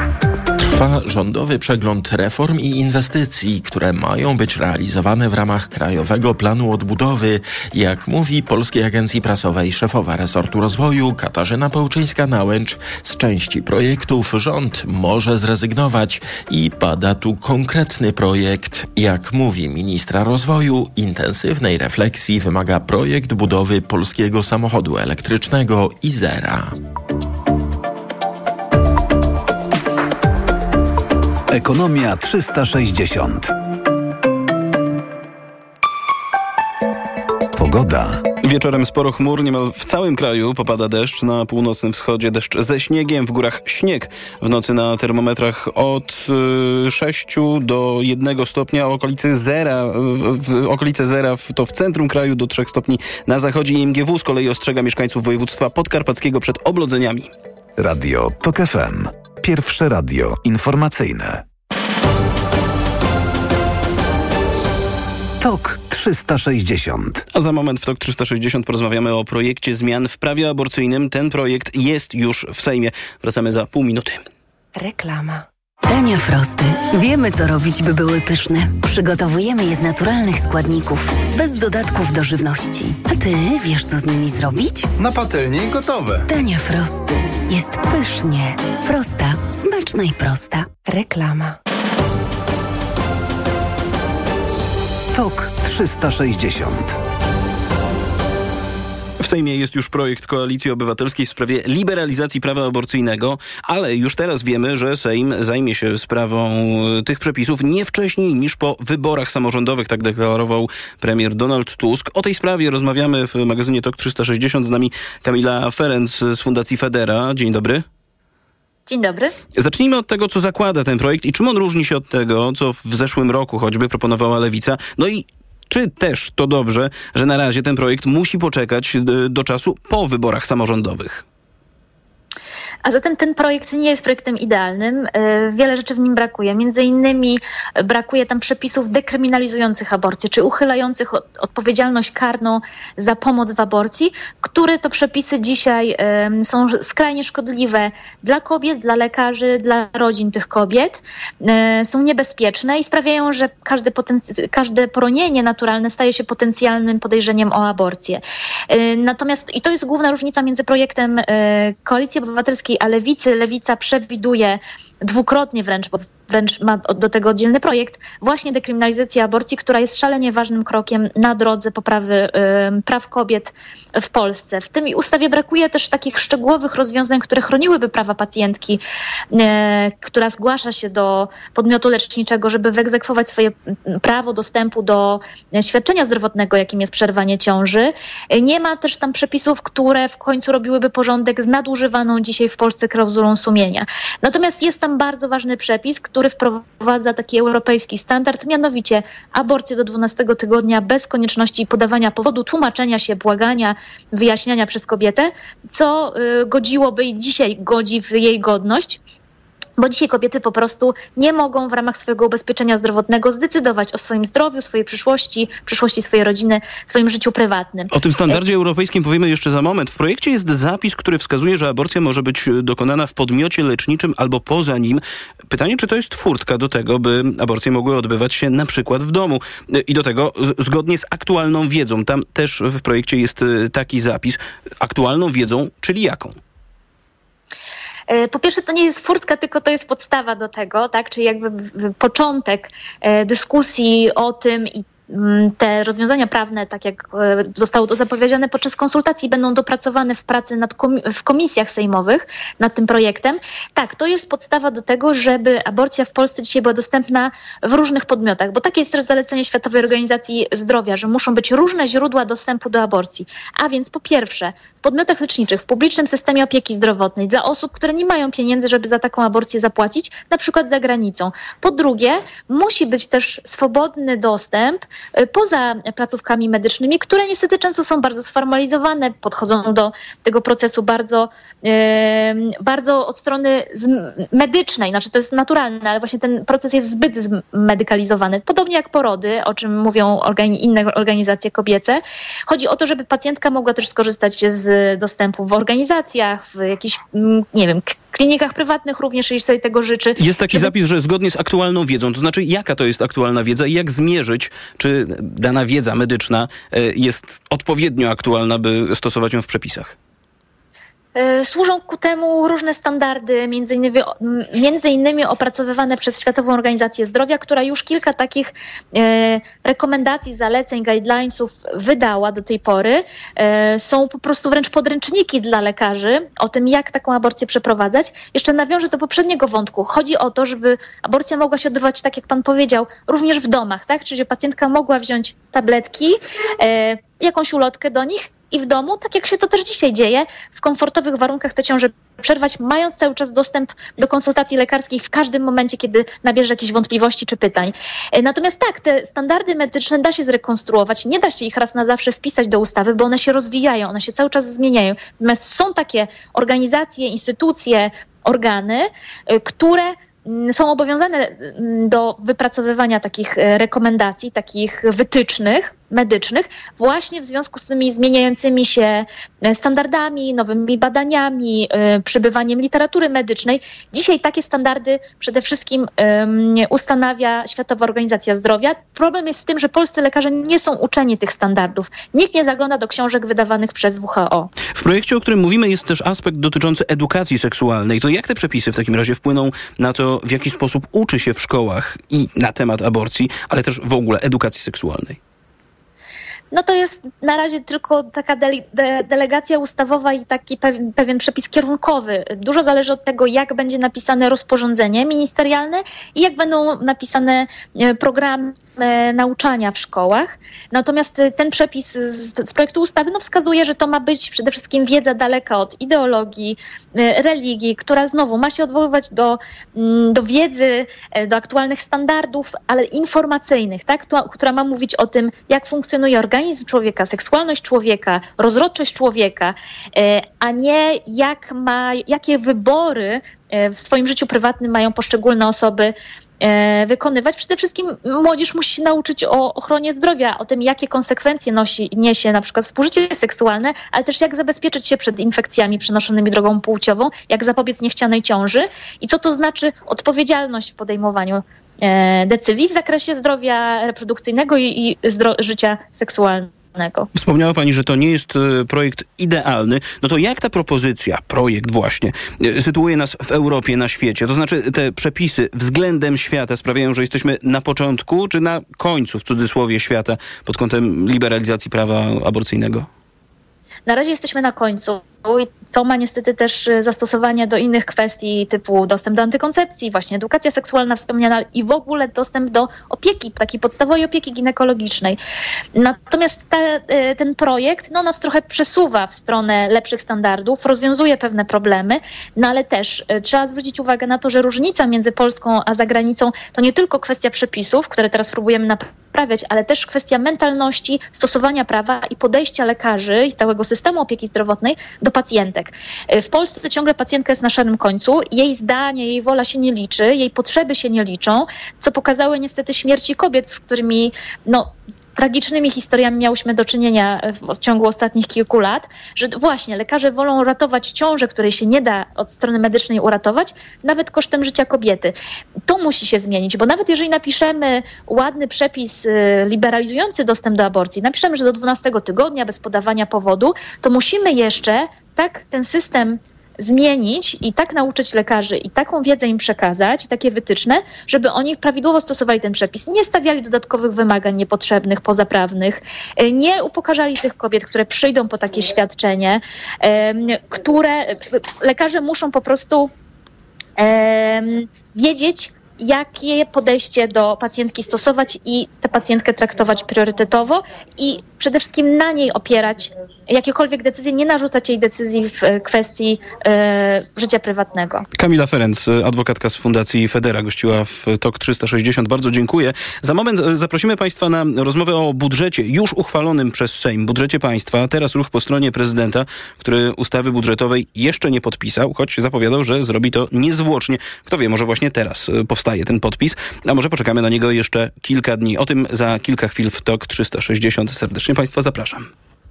Trwa rządowy przegląd reform i inwestycji, które mają być realizowane w ramach Krajowego Planu Odbudowy. Jak mówi Polskiej Agencji Prasowej szefowa resortu rozwoju Katarzyna Pełczyńska-Nałęcz, z części projektów rząd może zrezygnować i pada tu konkretny projekt. Jak mówi ministra rozwoju, intensywnej refleksji wymaga projekt budowy polskiego samochodu elektrycznego Izera. Ekonomia 360. Pogoda. Wieczorem sporo chmur, niemal w całym kraju popada deszcz. Na północnym wschodzie deszcz ze śniegiem, w górach śnieg. W nocy na termometrach od 6 y, do 1 stopnia, okolicy zera, w okolice zera to w centrum kraju do 3 stopni na zachodzie. IMGW z kolei ostrzega mieszkańców województwa podkarpackiego przed oblodzeniami. Radio TOK FM. Pierwsze radio informacyjne. TOK 360. A za moment w TOK 360 porozmawiamy o projekcie zmian w prawie aborcyjnym. Ten projekt jest już w Sejmie. Wracamy za pół minuty. Reklama. Dania Frosty. Wiemy, co robić, by były pyszne. Przygotowujemy je z naturalnych składników, bez dodatków do żywności. A ty wiesz, co z nimi zrobić? Na patelni gotowe. Dania Frosty. Jest pysznie. Frosta. Smaczna i prosta. Reklama. TOK 360 W Sejmie jest już projekt Koalicji Obywatelskiej w sprawie liberalizacji prawa aborcyjnego, ale już teraz wiemy, że Sejm zajmie się sprawą tych przepisów nie wcześniej niż po wyborach samorządowych, tak deklarował premier Donald Tusk. O tej sprawie rozmawiamy w magazynie TOK 360 z nami Kamila Ferenc z Fundacji Federa. Dzień dobry. Dzień dobry. Zacznijmy od tego, co zakłada ten projekt i czym on różni się od tego, co w zeszłym roku choćby proponowała Lewica. No i czy też to dobrze, że na razie ten projekt musi poczekać do czasu po wyborach samorządowych? A zatem ten projekt nie jest projektem idealnym. Wiele rzeczy w nim brakuje. Między innymi brakuje tam przepisów dekryminalizujących aborcję, czy uchylających odpowiedzialność karną za pomoc w aborcji, które to przepisy dzisiaj są skrajnie szkodliwe dla kobiet, dla lekarzy, dla rodzin tych kobiet. Są niebezpieczne i sprawiają, że każde, każde poronienie naturalne staje się potencjalnym podejrzeniem o aborcję. Natomiast, i to jest główna różnica między projektem Koalicji Obywatelskiej a Lewicy. Lewica przewiduje dwukrotnie wręcz, bo wręcz ma do tego oddzielny projekt, właśnie dekryminalizacja aborcji, która jest szalenie ważnym krokiem na drodze poprawy praw kobiet w Polsce. W tym ustawie brakuje też takich szczegółowych rozwiązań, które chroniłyby prawa pacjentki, y, która zgłasza się do podmiotu leczniczego, żeby wyegzekwować swoje prawo dostępu do świadczenia zdrowotnego, jakim jest przerwanie ciąży. Nie ma też tam przepisów, które w końcu robiłyby porządek z nadużywaną dzisiaj w Polsce klauzulą sumienia. Natomiast jest tam bardzo ważny przepis, który wprowadza taki europejski standard, mianowicie aborcję do 12 tygodnia bez konieczności podawania powodu, tłumaczenia się, błagania, wyjaśniania przez kobietę, co y, godziłoby i dzisiaj godzi w jej godność. Bo dzisiaj kobiety po prostu nie mogą w ramach swojego ubezpieczenia zdrowotnego zdecydować o swoim zdrowiu, swojej przyszłości, przyszłości swojej rodziny, swoim życiu prywatnym. O tym standardzie europejskim powiemy jeszcze za moment. W projekcie jest zapis, który wskazuje, że aborcja może być dokonana w podmiocie leczniczym albo poza nim. Pytanie, czy to jest furtka do tego, by aborcje mogły odbywać się na przykład w domu. I do tego zgodnie z aktualną wiedzą. Tam też w projekcie jest taki zapis. Aktualną wiedzą, czyli jaką? Po pierwsze, to nie jest furtka, tylko to jest podstawa do tego, tak? Czyli jakby początek dyskusji o tym i te rozwiązania prawne, tak jak zostało to zapowiedziane podczas konsultacji, będą dopracowane w pracy nad w komisjach sejmowych nad tym projektem. Tak, to jest podstawa do tego, żeby aborcja w Polsce dzisiaj była dostępna w różnych podmiotach, bo takie jest też zalecenie Światowej Organizacji Zdrowia, że muszą być różne źródła dostępu do aborcji. A więc po pierwsze, w podmiotach leczniczych, w publicznym systemie opieki zdrowotnej dla osób, które nie mają pieniędzy, żeby za taką aborcję zapłacić, na przykład za granicą. Po drugie, musi być też swobodny dostęp poza placówkami medycznymi, które niestety często są bardzo sformalizowane, podchodzą do tego procesu bardzo, bardzo od strony medycznej, znaczy to jest naturalne, ale właśnie ten proces jest zbyt zmedykalizowany. Podobnie jak porody, o czym mówią inne organizacje kobiece. Chodzi o to, żeby pacjentka mogła też skorzystać z dostępu w organizacjach, w jakichś, nie wiem, klinikach prywatnych również, jeśli sobie tego życzy. Jest taki żeby... zapis, że zgodnie z aktualną wiedzą, to znaczy jaka to jest aktualna wiedza i jak zmierzyć, czy dana wiedza medyczna jest odpowiednio aktualna, by stosować ją w przepisach? Służą ku temu różne standardy, między innymi, między innymi opracowywane przez Światową Organizację Zdrowia, która już kilka takich e, rekomendacji, zaleceń, guidelinesów wydała do tej pory. E, są po prostu wręcz podręczniki dla lekarzy o tym, jak taką aborcję przeprowadzać. Jeszcze nawiążę do poprzedniego wątku. Chodzi o to, żeby aborcja mogła się odbywać, tak jak pan powiedział, również w domach, tak? Czyli pacjentka mogła wziąć tabletki, e, jakąś ulotkę do nich i w domu, tak jak się to też dzisiaj dzieje, w komfortowych warunkach te ciąże przerwać, mając cały czas dostęp do konsultacji lekarskich w każdym momencie, kiedy nabierze jakieś wątpliwości czy pytań. Natomiast tak, te standardy medyczne da się zrekonstruować, nie da się ich raz na zawsze wpisać do ustawy, bo one się rozwijają, one się cały czas zmieniają. Natomiast są takie organizacje, instytucje, organy, które są obowiązane do wypracowywania takich rekomendacji, takich wytycznych medycznych, właśnie w związku z tymi zmieniającymi się e, standardami, nowymi badaniami, e, przybywaniem literatury medycznej. Dzisiaj takie standardy przede wszystkim ustanawia Światowa Organizacja Zdrowia. Problem jest w tym, że polscy lekarze nie są uczeni tych standardów. Nikt nie zagląda do książek wydawanych przez WHO. W projekcie, o którym mówimy, jest też aspekt dotyczący edukacji seksualnej. To jak te przepisy w takim razie wpłyną na to, w jaki sposób uczy się w szkołach i na temat aborcji, ale też w ogóle edukacji seksualnej? No to jest na razie tylko taka de de delegacja ustawowa i taki pewien przepis kierunkowy. Dużo zależy od tego, jak będzie napisane rozporządzenie ministerialne i jak będą napisane e, programy nauczania w szkołach. Natomiast e, ten przepis z, z, projektu ustawy no, wskazuje, że to ma być przede wszystkim wiedza daleka od ideologii, e, religii, która znowu ma się odwoływać do, mm, do wiedzy, do aktualnych standardów, ale informacyjnych, tak? która ma mówić o tym, jak funkcjonuje organizm człowieka, seksualność człowieka, rozrodczość człowieka, e, a nie jak ma, jakie wybory e, w swoim życiu prywatnym mają poszczególne osoby e, wykonywać. Przede wszystkim młodzież musi się nauczyć o ochronie zdrowia, o tym, jakie konsekwencje nosi, niesie na przykład współżycie seksualne, ale też jak zabezpieczyć się przed infekcjami przenoszonymi drogą płciową, jak zapobiec niechcianej ciąży i co to znaczy odpowiedzialność w podejmowaniu E, decyzji w zakresie zdrowia reprodukcyjnego i, i zdro- życia seksualnego. Wspomniała Pani, że to nie jest e, projekt idealny. No to jak ta propozycja, projekt właśnie, e, sytuuje nas w Europie, na świecie? To znaczy te przepisy względem świata sprawiają, że jesteśmy na początku czy na końcu, w cudzysłowie, świata pod kątem liberalizacji prawa aborcyjnego? Na razie jesteśmy na końcu. I to ma niestety też y, zastosowanie do innych kwestii typu dostęp do antykoncepcji, właśnie edukacja seksualna wspomniana i w ogóle dostęp do opieki, takiej podstawowej opieki ginekologicznej. Natomiast te, y, ten projekt no, nas trochę przesuwa w stronę lepszych standardów, rozwiązuje pewne problemy, no ale też y, trzeba zwrócić uwagę na to, że różnica między Polską a zagranicą to nie tylko kwestia przepisów, które teraz próbujemy naprawiać, ale też kwestia mentalności, stosowania prawa i podejścia lekarzy i całego systemu opieki zdrowotnej do pacjentek. E, w Polsce ciągle pacjentka jest na szarym końcu, jej zdanie, jej wola się nie liczy, jej potrzeby się nie liczą, co pokazały niestety śmierci kobiet, z którymi no, tragicznymi historiami miałyśmy do czynienia w ciągu ostatnich kilku lat, że właśnie lekarze wolą ratować ciążę, której się nie da od strony medycznej uratować, nawet kosztem życia kobiety. To musi się zmienić, bo nawet jeżeli napiszemy ładny przepis y, liberalizujący dostęp do aborcji, napiszemy, że do 12 tygodnia bez podawania powodu, to musimy jeszcze tak ten system zmienić i tak nauczyć lekarzy i taką wiedzę im przekazać, takie wytyczne, żeby oni prawidłowo stosowali ten przepis. Nie stawiali dodatkowych wymagań niepotrzebnych, pozaprawnych, e, nie upokarzali tych kobiet, które przyjdą po takie świadczenie, które lekarze muszą po prostu wiedzieć, jakie podejście do pacjentki stosować i tę pacjentkę traktować priorytetowo i przede wszystkim na niej opierać jakiekolwiek decyzje, nie narzucać jej decyzji w kwestii e, życia prywatnego. Kamila Ferenc, adwokatka z Fundacji Federa, gościła w TOK 360. Bardzo dziękuję. Za moment e, zaprosimy Państwa na rozmowę o budżecie już uchwalonym przez Sejm, budżecie państwa. Teraz ruch po stronie prezydenta, który ustawy budżetowej jeszcze nie podpisał, choć zapowiadał, że zrobi to niezwłocznie. Kto wie, może właśnie teraz e, powstaje ten podpis, a może poczekamy na niego jeszcze kilka dni. O tym za kilka chwil w TOK 360. Serdecznie Państwa zapraszam.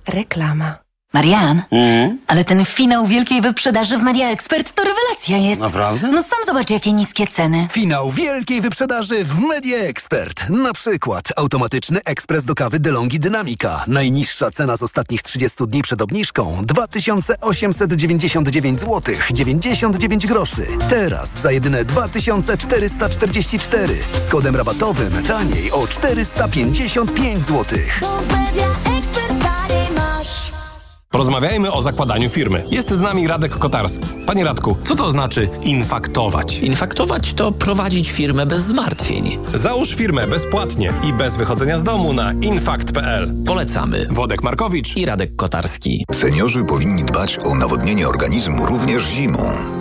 Reklama. Marian, mm. ale ten finał wielkiej wyprzedaży w Media Expert to rewelacja jest. Naprawdę? No sam zobacz, jakie niskie ceny. Finał wielkiej wyprzedaży w Media Expert. Na przykład automatyczny ekspres do kawy DeLonghi Dynamika. Najniższa cena z ostatnich 30 dni przed obniżką 2899 zł 99 groszy. Teraz za jedyne 2444 z kodem rabatowym taniej o 455 zł. Porozmawiajmy o zakładaniu firmy. Jest z nami Radek Kotarski. Panie Radku, co to znaczy infaktować? Infaktować to prowadzić firmę bez zmartwień. Załóż firmę bezpłatnie i bez wychodzenia z domu na infakt.pl. Polecamy. Wodek Markowicz i Radek Kotarski. Seniorzy powinni dbać o nawodnienie organizmu również zimą.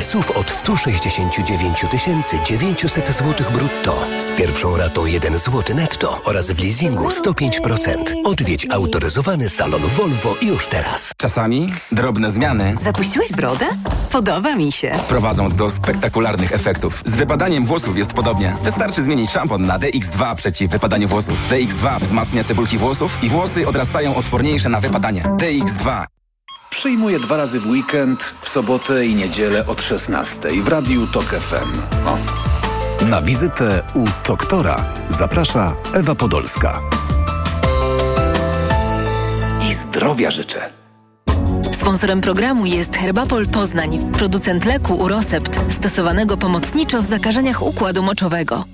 SUV od 169 900 zł brutto. Z pierwszą ratą 1 zł netto oraz w leasingu 105%. Odwiedź autoryzowany salon Volvo już teraz. Czasami drobne zmiany Zapuściłeś brodę? Podoba mi się. prowadzą do spektakularnych efektów. Z wypadaniem włosów jest podobnie. Wystarczy zmienić szampon na DX2 przeciw wypadaniu włosów. DX2 wzmacnia cebulki włosów i włosy odrastają odporniejsze na wypadanie. DX2 Przyjmuję dwa razy w weekend, w sobotę i niedzielę od 16 w Radiu TOK FM. O. Na wizytę u doktora zaprasza Ewa Podolska. I zdrowia życzę. Sponsorem programu jest Herbapol Poznań, producent leku Urosept, stosowanego pomocniczo w zakażeniach układu moczowego.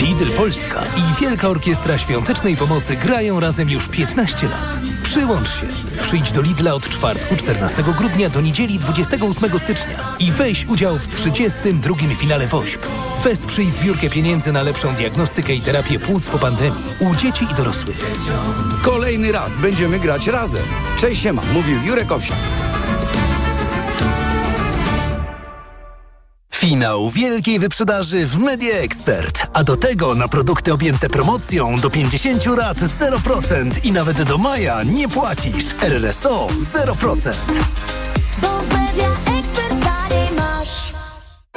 Lidl Polska i Wielka Orkiestra Świątecznej Pomocy grają razem już 15 lat. Przyłącz się. Przyjdź do Lidla od czwartku 14 grudnia do niedzieli 28 stycznia i weź udział w 32. finale WOŚP. Wesprzyj zbiórkę pieniędzy na lepszą diagnostykę i terapię płuc po pandemii u dzieci i dorosłych. Kolejny raz będziemy grać razem. Cześć siema, mówił Jurek Owsiak. Finał wielkiej wyprzedaży w Media Expert. A do tego na produkty objęte promocją do 50 lat 0% i nawet do maja nie płacisz. RRSO 0%.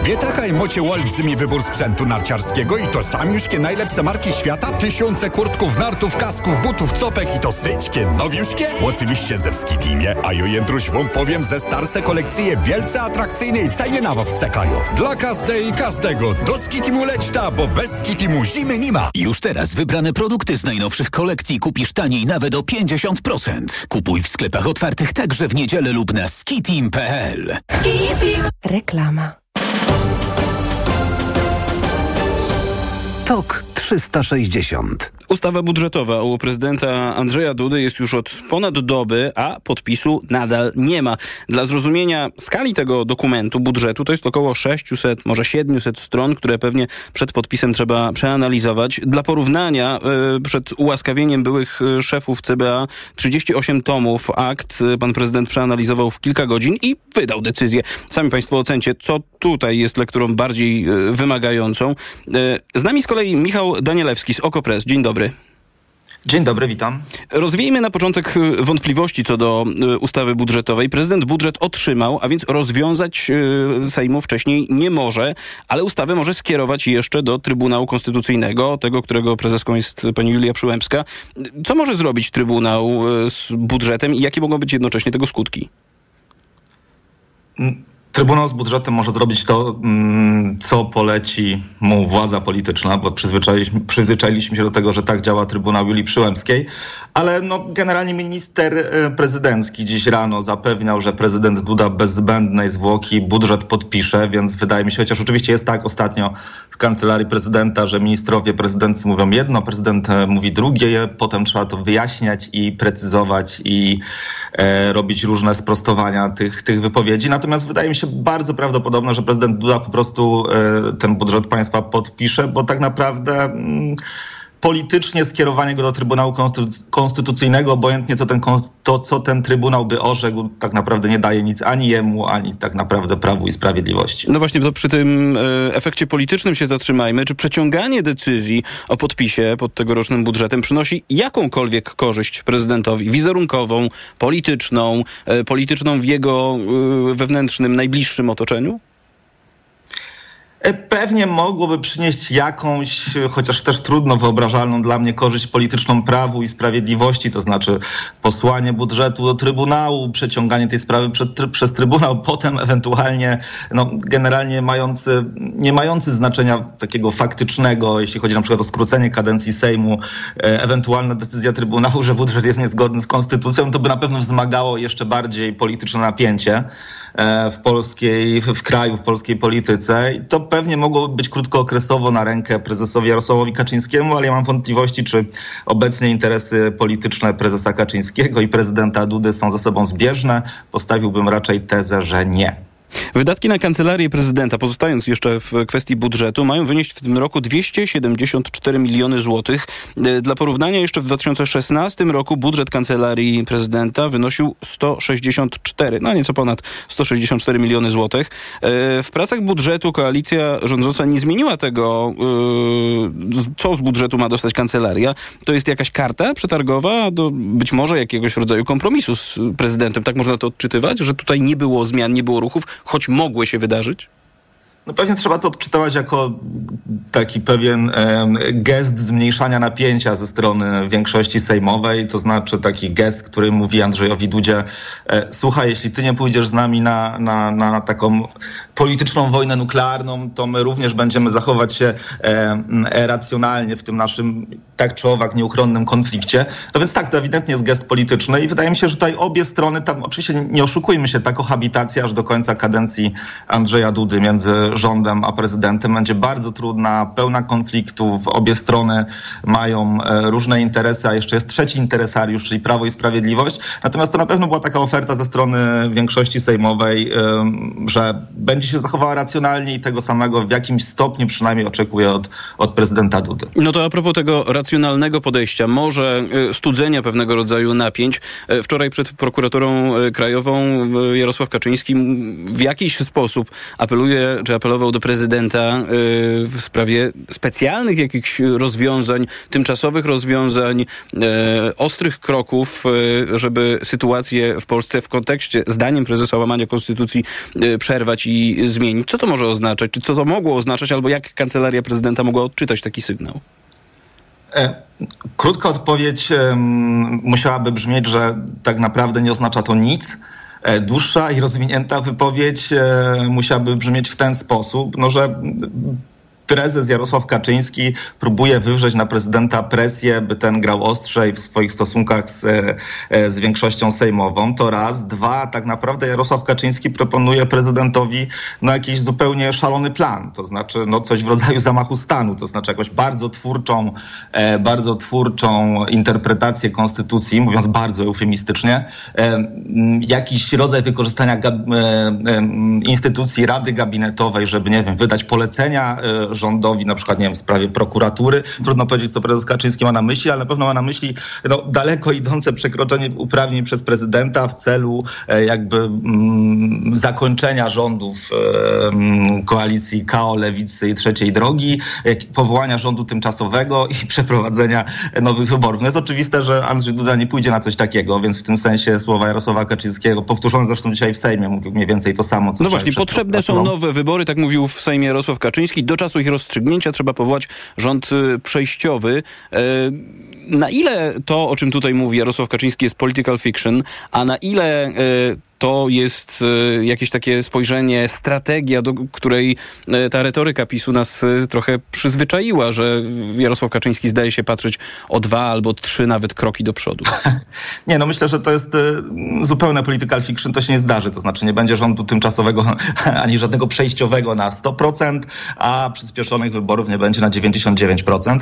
Wie takaj mocie olbrzymi wybór sprzętu narciarskiego i to samiuszkie najlepsze marki świata? Tysiące kurtków, nartów, kasków, butów, copek i to syćkie, nowiuszkie? Oczywiście ze Skitimie, a ja jędruś wam powiem, ze starsze kolekcje wielce atrakcyjnej cenie na was czekają. Dla każdej i każdego do Skitimu leć ta, bo bez Skitimu zimy nie ma. Już teraz wybrane produkty z najnowszych kolekcji kupisz taniej nawet o 50%. Kupuj w sklepach otwartych także w niedzielę lub na skitim.pl. Reklama. TOK 360. Ustawa budżetowa u prezydenta Andrzeja Dudy jest już od ponad doby, a podpisu nadal nie ma. Dla zrozumienia skali tego dokumentu, budżetu, to jest około 600, może 700 stron, które pewnie przed podpisem trzeba przeanalizować. Dla porównania, y, przed ułaskawieniem byłych y, szefów CBA 38 tomów akt y, pan prezydent przeanalizował w kilka godzin i wydał decyzję. Sami państwo ocencie, co tutaj jest lekturą bardziej y, wymagającą. Y, z nami z kolei Michał Danielewski z OKO.press. Dzień dobry. Dzień dobry, witam. Rozwiejmy na początek y, wątpliwości co do ustawy budżetowej. Prezydent budżet otrzymał, a więc rozwiązać Sejmu wcześniej nie może, ale ustawę może skierować jeszcze do Trybunału Konstytucyjnego, tego, którego prezeską jest pani Julia Przyłębska. Co może zrobić Trybunał z budżetem i jakie mogą być jednocześnie tego skutki? Trybunał z budżetem może zrobić to, mm, co poleci mu władza polityczna, bo przyzwyczailiśmy, przyzwyczailiśmy się do tego, że tak działa Trybunał Julii Przyłębskiej, ale no, generalnie minister e, prezydencki dziś rano zapewniał, że prezydent Duda bez zbędnej zwłoki budżet podpisze, więc wydaje mi się, chociaż oczywiście jest tak ostatnio w kancelarii prezydenta, że ministrowie prezydency mówią jedno, prezydent e, mówi drugie, potem trzeba to wyjaśniać i precyzować i e, robić różne sprostowania tych, tych wypowiedzi. Natomiast wydaje mi się bardzo prawdopodobne, że prezydent Duda po prostu e, ten budżet państwa podpisze, bo tak naprawdę mm, politycznie skierowanie go do Trybunału Konstytucyjnego, obojętnie co ten, to, co ten Trybunał by orzekł, tak naprawdę nie daje nic ani jemu, ani tak naprawdę Prawu i Sprawiedliwości. No właśnie, to przy tym e, efekcie politycznym się zatrzymajmy. Czy przeciąganie decyzji o podpisie pod tegorocznym budżetem przynosi jakąkolwiek korzyść prezydentowi? Wizerunkową, polityczną, e, polityczną w jego e, wewnętrznym, najbliższym otoczeniu? E, pewnie mogłoby przynieść jakąś, chociaż też trudno wyobrażalną dla mnie korzyść polityczną prawu i sprawiedliwości, to znaczy posłanie budżetu do Trybunału, przeciąganie tej sprawy przed, przez Trybunał, potem ewentualnie, no, generalnie mający, nie mający znaczenia takiego faktycznego, jeśli chodzi na przykład o skrócenie kadencji Sejmu, e, ewentualna decyzja Trybunału, że budżet jest niezgodny z konstytucją, to by na pewno wzmagało jeszcze bardziej polityczne napięcie. E, w polskiej, w kraju, w polskiej polityce. I to pewnie mogłoby być krótkookresowo na rękę prezesowi Jarosławowi Kaczyńskiemu, ale ja mam wątpliwości, czy obecnie interesy polityczne prezesa Kaczyńskiego i prezydenta Dudy są ze sobą zbieżne. Postawiłbym raczej tezę, że nie. Wydatki na kancelarię prezydenta, pozostając jeszcze w kwestii budżetu, mają wynieść w tym roku 274 miliony złotych. E, dla porównania jeszcze w 2016 roku budżet kancelarii prezydenta wynosił 164, no nieco ponad 164 miliony złotych. E, w pracach budżetu koalicja rządząca nie zmieniła tego, e, co z budżetu ma dostać kancelaria. To jest jakaś karta przetargowa do być może jakiegoś rodzaju kompromisu z prezydentem. Tak można to odczytywać, że tutaj nie było zmian, nie było ruchów, choć mogły się wydarzyć? No pewnie trzeba to odczytywać jako taki pewien gest zmniejszania napięcia ze strony większości sejmowej, to znaczy taki gest, który mówi Andrzejowi Dudzie, e, słuchaj, jeśli ty nie pójdziesz z nami na, na, na taką polityczną wojnę nuklearną, to my również będziemy zachować się racjonalnie w tym naszym tak czy owak nieuchronnym konflikcie. No więc tak, to ewidentnie jest gest polityczny i wydaje mi się, że tutaj obie strony, tam oczywiście nie oszukujmy się, ta kohabitacja aż do końca kadencji Andrzeja Dudy między rządem a prezydentem będzie bardzo trudna, pełna konfliktów. Obie strony mają e, różne interesy, a jeszcze jest trzeci interesariusz, czyli Prawo i Sprawiedliwość. Natomiast to na pewno była taka oferta ze strony większości sejmowej, że będzie się zachowała racjonalnie i tego samego w jakimś stopniu przynajmniej oczekuje od, od prezydenta Dudy. No to a propos tego racjonalnego podejścia, może e, studzenia pewnego rodzaju napięć. E, wczoraj przed prokuraturą krajową Jarosław Kaczyński w jakiś sposób apeluje, czy apelował do prezydenta y, w sprawie specjalnych jakichś rozwiązań, tymczasowych rozwiązań, y, ostrych kroków, y, żeby sytuację w Polsce w kontekście, zdaniem prezesa łamania konstytucji, przerwać i zmienić. Co to może oznaczać? Czy co to mogło oznaczać? Albo jak kancelaria prezydenta mogła odczytać taki sygnał? E, krótka odpowiedź musiałaby brzmieć, że tak naprawdę nie oznacza to nic dłuższa i rozwinięta wypowiedź e, musiałaby brzmieć w ten sposób, no, że prezes Jarosław Kaczyński próbuje wywrzeć na prezydenta presję, by ten grał ostrzej w swoich stosunkach z, e, z większością sejmową. To raz. Dwa, tak naprawdę Jarosław Kaczyński proponuje prezydentowi no, jakiś zupełnie szalony plan, to znaczy no, coś w rodzaju zamachu stanu, to znaczy jakąś bardzo twórczą, e, bardzo twórczą interpretację konstytucji, mówiąc bardzo eufemistycznie, e, jakiś rodzaj wykorzystania instytucji Rady Gabinetowej, żeby, nie wiem, wydać polecenia rządowi, na przykład, nie wiem, w sprawie prokuratury. Trudno powiedzieć, co prezes Kaczyński ma na myśli, ale na pewno ma na myśli no, daleko idące przekroczenie uprawnień przez prezydenta w celu e, jakby mm, zakończenia rządów e, mm, koalicji KO, Lewicy i Trzeciej Drogi, powołania rządu tymczasowego i przeprowadzenia nowych wyborów. No jest oczywiste, że Andrzej Duda nie pójdzie na coś takiego, więc w tym sensie słowa Jarosława Kaczyńskiego, powtórzone zresztą dzisiaj w Sejmie, mówił mniej więcej to samo, co No właśnie, potrzebne są nowe wybory, tak mówił w Sejmie Jarosław Kaczyński. Do czasu ich rozstrzygnięcia trzeba powołać rząd y, przejściowy. E, na ile to, o czym tutaj mówi Jarosław Kaczyński, jest political fiction, a na ile e, to jest e, jakieś takie spojrzenie, strategia, do której e, ta retoryka PiSu nas e, trochę przyzwyczaiła, że Jarosław Kaczyński zdaje się patrzeć o dwa albo trzy nawet kroki do przodu. Nie, no myślę, że to jest zupełne political fiction, to się nie zdarzy. To znaczy nie będzie rządu tymczasowego ani żadnego przejściowego na 100%, a przyspieszonych wyborów nie będzie na 99%.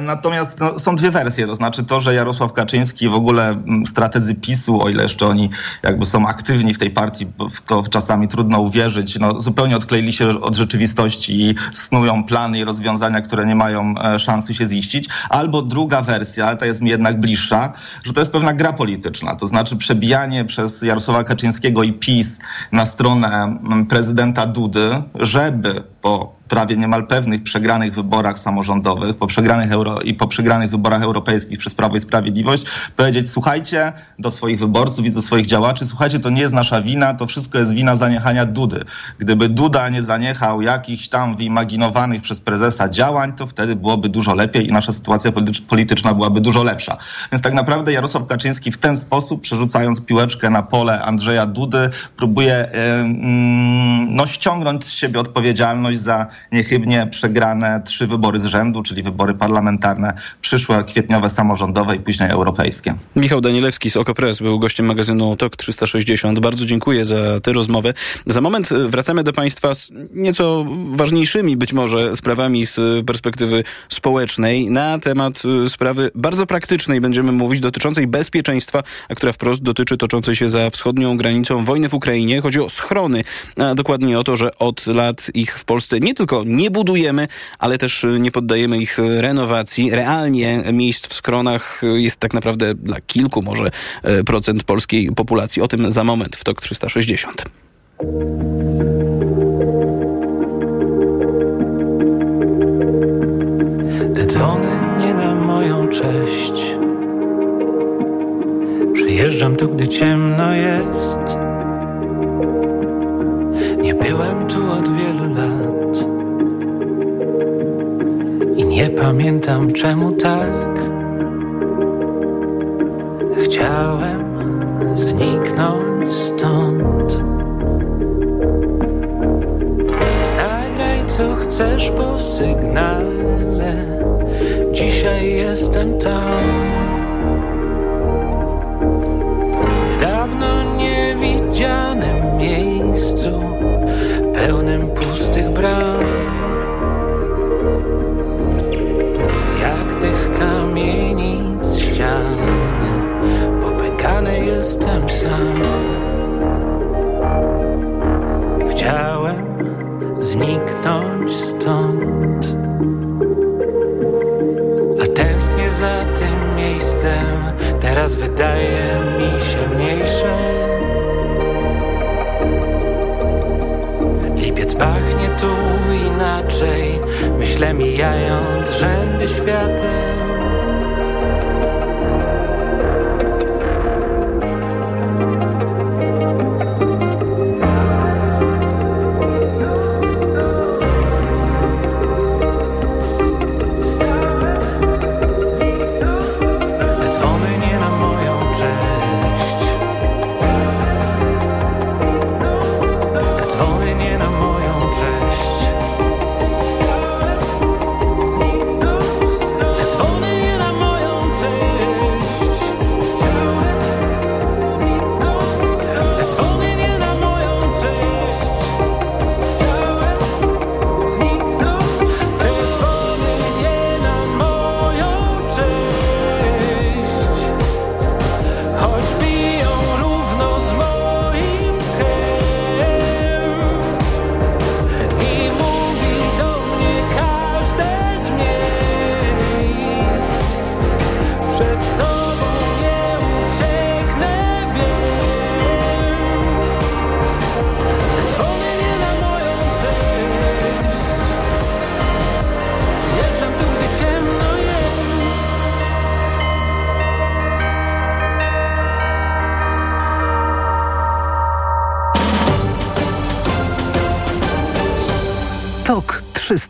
Natomiast no, są dwie wersje, to znaczy to, że Jarosław Kaczyński w ogóle strategzy PiSu, o ile jeszcze oni jakby są aktywni w tej partii, w to czasami trudno uwierzyć, no, zupełnie odkleili się od rzeczywistości i snują plany i rozwiązania, które nie mają e, szansy się ziścić. Albo druga wersja, ta jest mi jednak bliższa, że to jest pewna gra polityczna, to znaczy przebijanie przez Jarosława Kaczyńskiego i PiS na stronę prezydenta Dudy, żeby po prawie niemal pewnych przegranych wyborach samorządowych po przegranych euro, i po przegranych wyborach europejskich przez Prawo i Sprawiedliwość powiedzieć, słuchajcie do swoich wyborców i do swoich działaczy, słuchajcie, to nie jest nasza wina, to wszystko jest wina zaniechania Dudy. Gdyby Duda nie zaniechał jakichś tam wyimaginowanych przez prezesa działań, to wtedy byłoby dużo lepiej i nasza sytuacja polityczna byłaby dużo lepsza. Więc tak naprawdę Jarosław Kaczyński w ten sposób, przerzucając piłeczkę na pole Andrzeja Dudy, próbuje yy, no, ściągnąć z siebie odpowiedzialność za niechybnie przegrane trzy wybory z rzędu, czyli wybory parlamentarne, przyszłe kwietniowe samorządowe i później europejskie. Michał Danielewski z OKO.press był gościem magazynu TOK 360. Bardzo dziękuję za tę rozmowę. Za moment wracamy do Państwa z nieco ważniejszymi być może sprawami z perspektywy społecznej. Na temat sprawy bardzo praktycznej będziemy mówić, dotyczącej bezpieczeństwa, a która wprost dotyczy toczącej się za wschodnią granicą wojny w Ukrainie. Chodzi o schrony, a dokładnie o to, że od lat ich w Polsce nie tylko nie budujemy, ale też nie poddajemy ich renowacji. Realnie miejsc w skronach jest tak naprawdę dla kilku może procent polskiej populacji. O tym za moment w TOK 360. Te dzwony nie na moją cześć. Przyjeżdżam tu, gdy ciemno jest. Nie byłem tu od wielu lat. I nie pamiętam czemu tak. Chciałem zniknąć stąd. Nagraj co chcesz po sygnale. Dzisiaj jestem tam. Dawno niewidzianym miejscu, pełnym pustych bram. Jak tych kamienic ścian, popękany jestem sam. Chciałem zniknąć stąd, a tęsknię za tym miejscem. Teraz wydaje mi się mniejsze. Pachnie tu inaczej, myślę mijając rzędy świateł.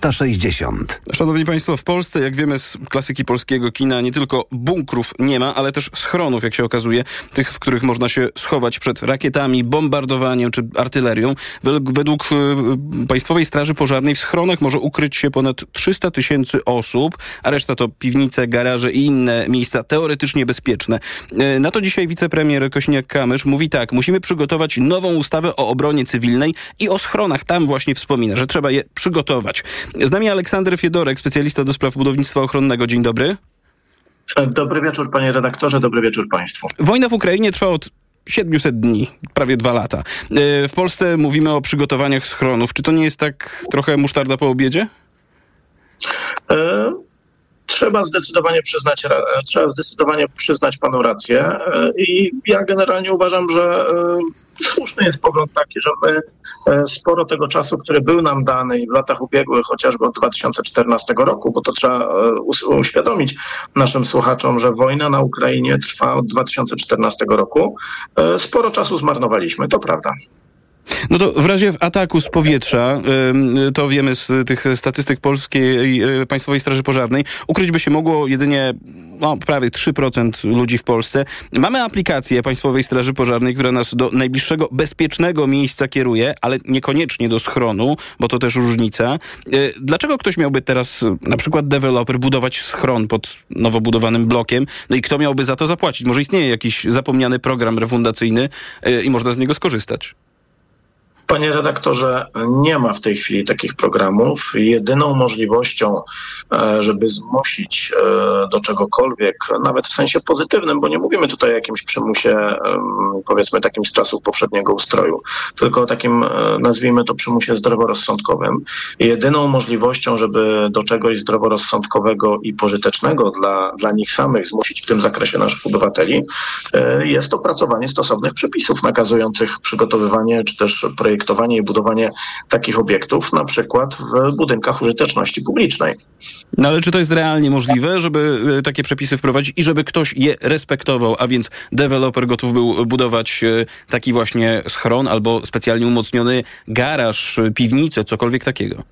360. Szanowni Państwo, w Polsce, jak wiemy z klasyki polskiego kina, nie tylko bunkrów nie ma, ale też schronów, jak się okazuje, tych, w których można się schować przed rakietami, bombardowaniem czy artylerią. Według, y, Państwowej Straży Pożarnej w schronach może ukryć się ponad 300 tysięcy osób, a reszta to piwnice, garaże i inne miejsca teoretycznie bezpieczne. Y, na to dzisiaj wicepremier Kośniak-Kamysz mówi tak, musimy przygotować nową ustawę o obronie cywilnej i o schronach. Tam właśnie wspomina, że trzeba je przygotować. Z nami Aleksander Fiedorek, specjalista do spraw budownictwa ochronnego. Dzień dobry. Dobry wieczór panie redaktorze, dobry wieczór państwu. Wojna w Ukrainie trwa od 700 dni, prawie dwa lata. E, w Polsce mówimy o przygotowaniach schronów. Czy to nie jest tak trochę musztarda po obiedzie? E, trzeba zdecydowanie przyznać, trzeba zdecydowanie przyznać panu rację e, i ja generalnie uważam, że słuszny jest pogląd taki, że my sporo tego czasu, który był nam dany i w latach ubiegłych, chociażby od 2014 roku, bo to trzeba uświadomić naszym słuchaczom, że wojna na Ukrainie trwa od 2014 roku, sporo czasu zmarnowaliśmy, to prawda. No to w razie ataku z powietrza, to wiemy z tych statystyk Polskiej e, Państwowej Straży Pożarnej, ukryć by się mogło jedynie no, prawie 3% ludzi w Polsce. Mamy aplikację Państwowej Straży Pożarnej, która nas do najbliższego bezpiecznego miejsca kieruje, ale niekoniecznie do schronu, bo to też różnica. E, dlaczego ktoś miałby teraz, na przykład deweloper, budować schron pod nowo budowanym blokiem? No i kto miałby za to zapłacić? Może istnieje jakiś zapomniany program refundacyjny e, i można z niego skorzystać? Panie redaktorze, nie ma w tej chwili takich programów. Jedyną możliwością, e, żeby zmusić e, do czegokolwiek, nawet w sensie pozytywnym, bo nie mówimy tutaj o jakimś przymusie, powiedzmy takim z czasów poprzedniego ustroju, tylko o takim, e, nazwijmy to przymusie zdroworozsądkowym. Jedyną możliwością, żeby do czegoś zdroworozsądkowego i pożytecznego dla, dla nich samych zmusić w tym zakresie naszych obywateli, jest opracowanie stosownych przepisów nakazujących przygotowywanie czy też projektowanie projektowanie i budowanie takich obiektów, na przykład w budynkach użyteczności publicznej. No ale czy to jest realnie możliwe, żeby e, takie przepisy wprowadzić i żeby ktoś je respektował, a więc deweloper gotów był budować e, taki właśnie schron albo specjalnie umocniony garaż, piwnicę, cokolwiek takiego?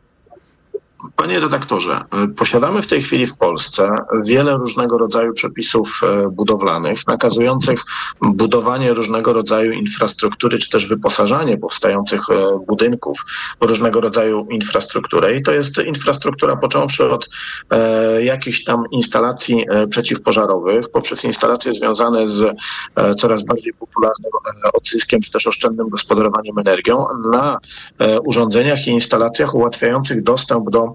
Panie redaktorze, posiadamy w tej chwili w Polsce wiele różnego rodzaju przepisów e, budowlanych nakazujących budowanie różnego rodzaju infrastruktury, czy też wyposażanie powstających e, budynków różnego rodzaju infrastrukturę. I to jest infrastruktura począwszy od e, jakichś tam instalacji przeciwpożarowych, poprzez instalacje związane z coraz bardziej popularnym odzyskiem, czy też oszczędnym gospodarowaniem energią, na urządzeniach i instalacjach ułatwiających dostęp do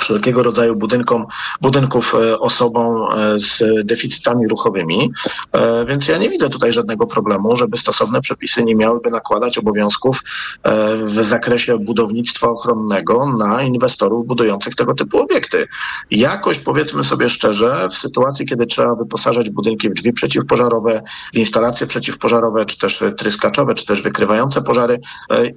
wszelkiego rodzaju budynkom, budynków e, osobom e, z deficytami ruchowymi. E, więc ja nie widzę tutaj żadnego problemu, żeby stosowne przepisy nie miałyby nakładać obowiązków w zakresie budownictwa ochronnego na inwestorów budujących tego typu obiekty. Jakoś powiedzmy sobie szczerze, w sytuacji, kiedy trzeba wyposażać budynki w drzwi przeciwpożarowe, w instalacje przeciwpożarowe, czy też tryskaczowe, czy też wykrywające pożary,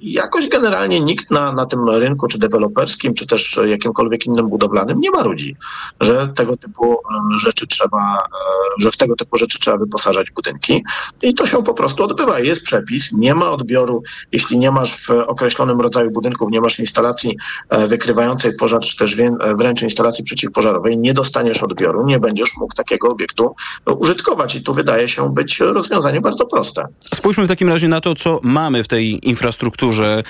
jakoś generalnie nikt na, na tym rynku, czy deweloperskim, czy też jakimkolwiek innym innym budowlanym nie ma ludzi, że tego typu e, rzeczy trzeba, e, że w tego typu rzeczy trzeba wyposażać budynki i to się po prostu odbywa. Jest przepis, nie ma odbioru, jeśli nie masz w określonym rodzaju budynków, nie masz instalacji e, wykrywającej pożar, czy też wręcz instalacji przeciwpożarowej, nie dostaniesz odbioru, nie będziesz mógł takiego obiektu użytkować i tu wydaje się być rozwiązanie bardzo proste. Spójrzmy w takim razie na to, co mamy w tej infrastrukturze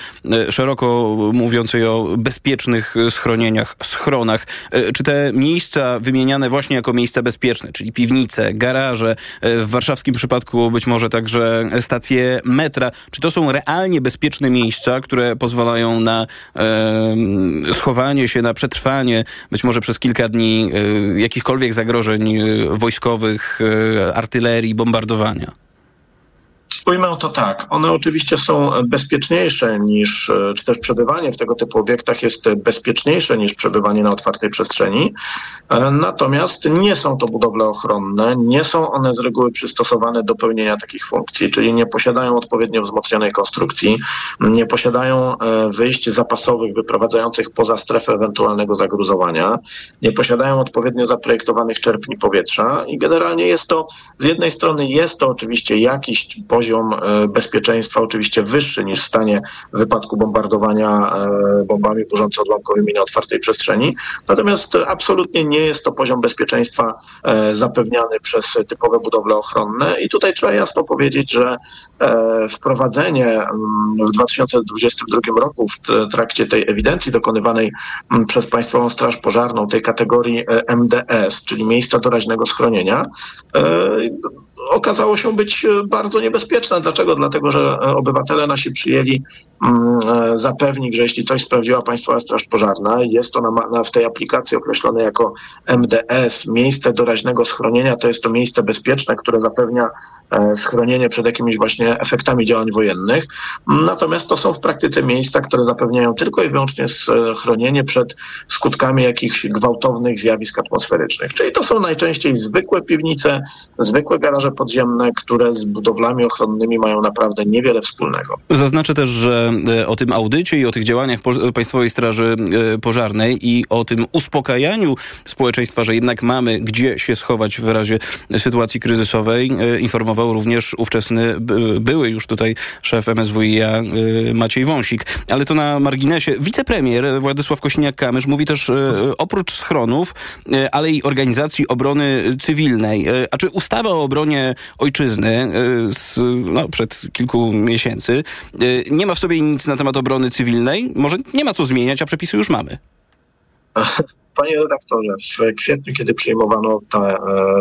szeroko mówiącej o bezpiecznych schronieniach, schronach. E, czy te miejsca wymieniane właśnie jako miejsca bezpieczne, czyli piwnice, garaże, e, w warszawskim przypadku być może także stacje metra, czy to są realnie bezpieczne miejsca, które pozwalają na schowanie się, na przetrwanie być może przez kilka dni e, jakichkolwiek zagrożeń wojskowych, artylerii, bombardowania? Ujmę to tak. One oczywiście są bezpieczniejsze niż, e, czy też przebywanie w tego typu obiektach jest bezpieczniejsze niż przebywanie na otwartej przestrzeni. E, natomiast nie są to budowle ochronne, nie są one z reguły przystosowane do pełnienia takich funkcji, czyli nie posiadają odpowiednio wzmocnionej konstrukcji, nie posiadają e, wyjść zapasowych wyprowadzających poza strefę ewentualnego zagruzowania, nie posiadają odpowiednio zaprojektowanych czerpni powietrza i generalnie jest to, z jednej strony jest to oczywiście jakiś poziom poziom e, bezpieczeństwa oczywiście wyższy niż w stanie w wypadku bombardowania e, bombami burząco-odłamkowymi na otwartej przestrzeni. Natomiast absolutnie nie jest to poziom bezpieczeństwa e, zapewniany przez typowe budowle ochronne i tutaj trzeba jasno powiedzieć, że wprowadzenie mm, w 2022 roku w trakcie tej ewidencji dokonywanej mm, przez Państwową Straż Pożarną tej kategorii MDS, czyli miejsca doraźnego schronienia, okazało się być bardzo niebezpieczne. Dlaczego? Dlatego, że obywatele nasi przyjęli mm, zapewnik, że jeśli coś sprawdziła Państwowa Straż Pożarna, jest to na, na, w tej aplikacji określone jako MDS, miejsce doraźnego schronienia, to jest to miejsce bezpieczne, które zapewnia E, schronienie przed jakimiś właśnie efektami działań wojennych. Natomiast to są w praktyce miejsca, które zapewniają tylko i wyłącznie schronienie przed skutkami jakichś gwałtownych zjawisk atmosferycznych. Czyli to są najczęściej zwykłe piwnice, zwykłe garaże podziemne, które z budowlami ochronnymi mają naprawdę niewiele wspólnego. Zaznaczę też, że e, o tym audycie i o tych działaniach Państwowej Straży e, Pożarnej i o tym uspokajaniu społeczeństwa, że jednak mamy gdzie się schować w razie sytuacji kryzysowej, informował informował również ówczesny, były już tutaj szef MSWiA Maciej Wąsik. Ale to na marginesie. Wicepremier Władysław Kośniak-Kamysz mówi też oprócz schronów, ale i organizacji obrony cywilnej. A czy ustawa o obronie ojczyzny z, no, przed kilku miesięcy nie ma w sobie nic na temat obrony cywilnej? Może nie ma co zmieniać, a przepisy już mamy. Panie redaktorze, w kwietniu, kiedy przyjmowano te, e,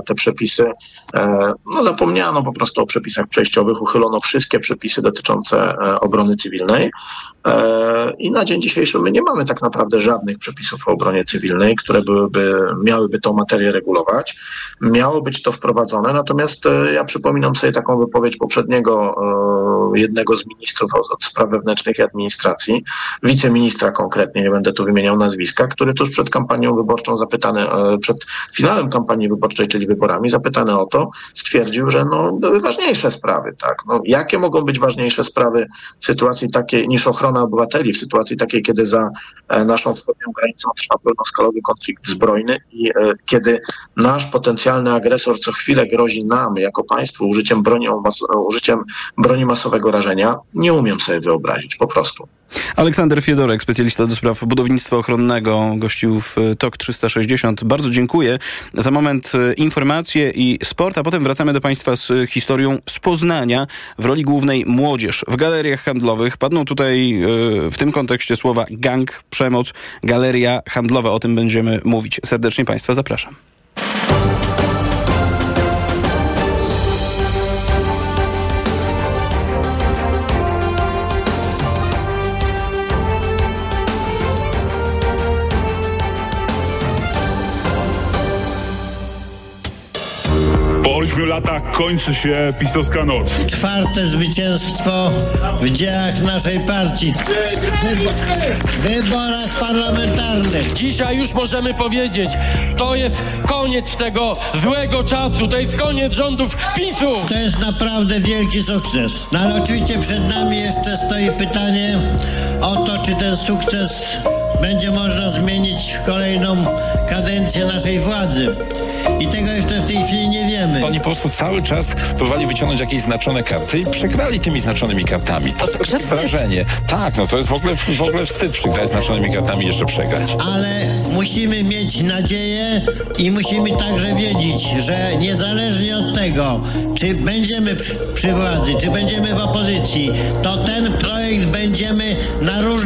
te przepisy, e, no zapomniano po prostu o przepisach przejściowych, uchylono wszystkie przepisy dotyczące e, obrony cywilnej, E, I na dzień dzisiejszy my nie mamy tak naprawdę żadnych przepisów o obronie cywilnej, które byłyby, miałyby tą materię regulować. Miało być to wprowadzone, natomiast e, ja przypominam sobie taką wypowiedź poprzedniego e, jednego z ministrów od spraw wewnętrznych i administracji, wiceministra konkretnie, nie będę tu wymieniał nazwiska, który tuż przed kampanią wyborczą zapytany, przed finałem kampanii wyborczej, czyli wyborami, zapytany o to, stwierdził, że no, były ważniejsze sprawy, tak. No, jakie mogą być ważniejsze sprawy w sytuacji takiej niż ochrona ochrona obywateli w sytuacji takiej, kiedy za e, naszą wschodnią granicą trwa pełnoskalowy konflikt zbrojny i e, kiedy nasz potencjalny agresor co chwilę grozi nam jako państwu użyciem broni, użyciem broni masowego rażenia, nie umiem sobie wyobrazić po prostu. Aleksander Fiedorek, specjalista do spraw budownictwa ochronnego, gościł w TOK 360. Bardzo dziękuję. Za moment e, informacje i sport, a potem wracamy do Państwa z historią z Poznania w roli głównej młodzież. W galeriach handlowych padną tutaj e, w tym kontekście słowa gang, przemoc, galeria handlowa. O tym będziemy mówić. Serdecznie Państwa zapraszam. Latach kończy się pisowska noc. Czwarte zwycięstwo w dziełach naszej partii. W wyborach parlamentarnych. Dzisiaj już możemy powiedzieć, to jest koniec tego złego czasu, to jest koniec rządów PiSu. To jest naprawdę wielki sukces. No ale oczywiście przed nami jeszcze stoi pytanie o to, czy ten sukces będzie można zmienić w kolejną kadencję naszej władzy. I tego jeszcze tej chwili nie wiemy. Oni po prostu cały czas próbowali wyciągnąć jakieś znaczone karty i przegrali tymi znaczonymi kartami. To jest wrażenie. Tak, no to jest w ogóle, w ogóle wstyd przegrać znaczonymi kartami i jeszcze przegrać. Ale musimy mieć nadzieję i musimy także wiedzieć, że niezależnie od tego, czy będziemy przy, przy władzy, czy będziemy w opozycji, to ten projekt będziemy na różne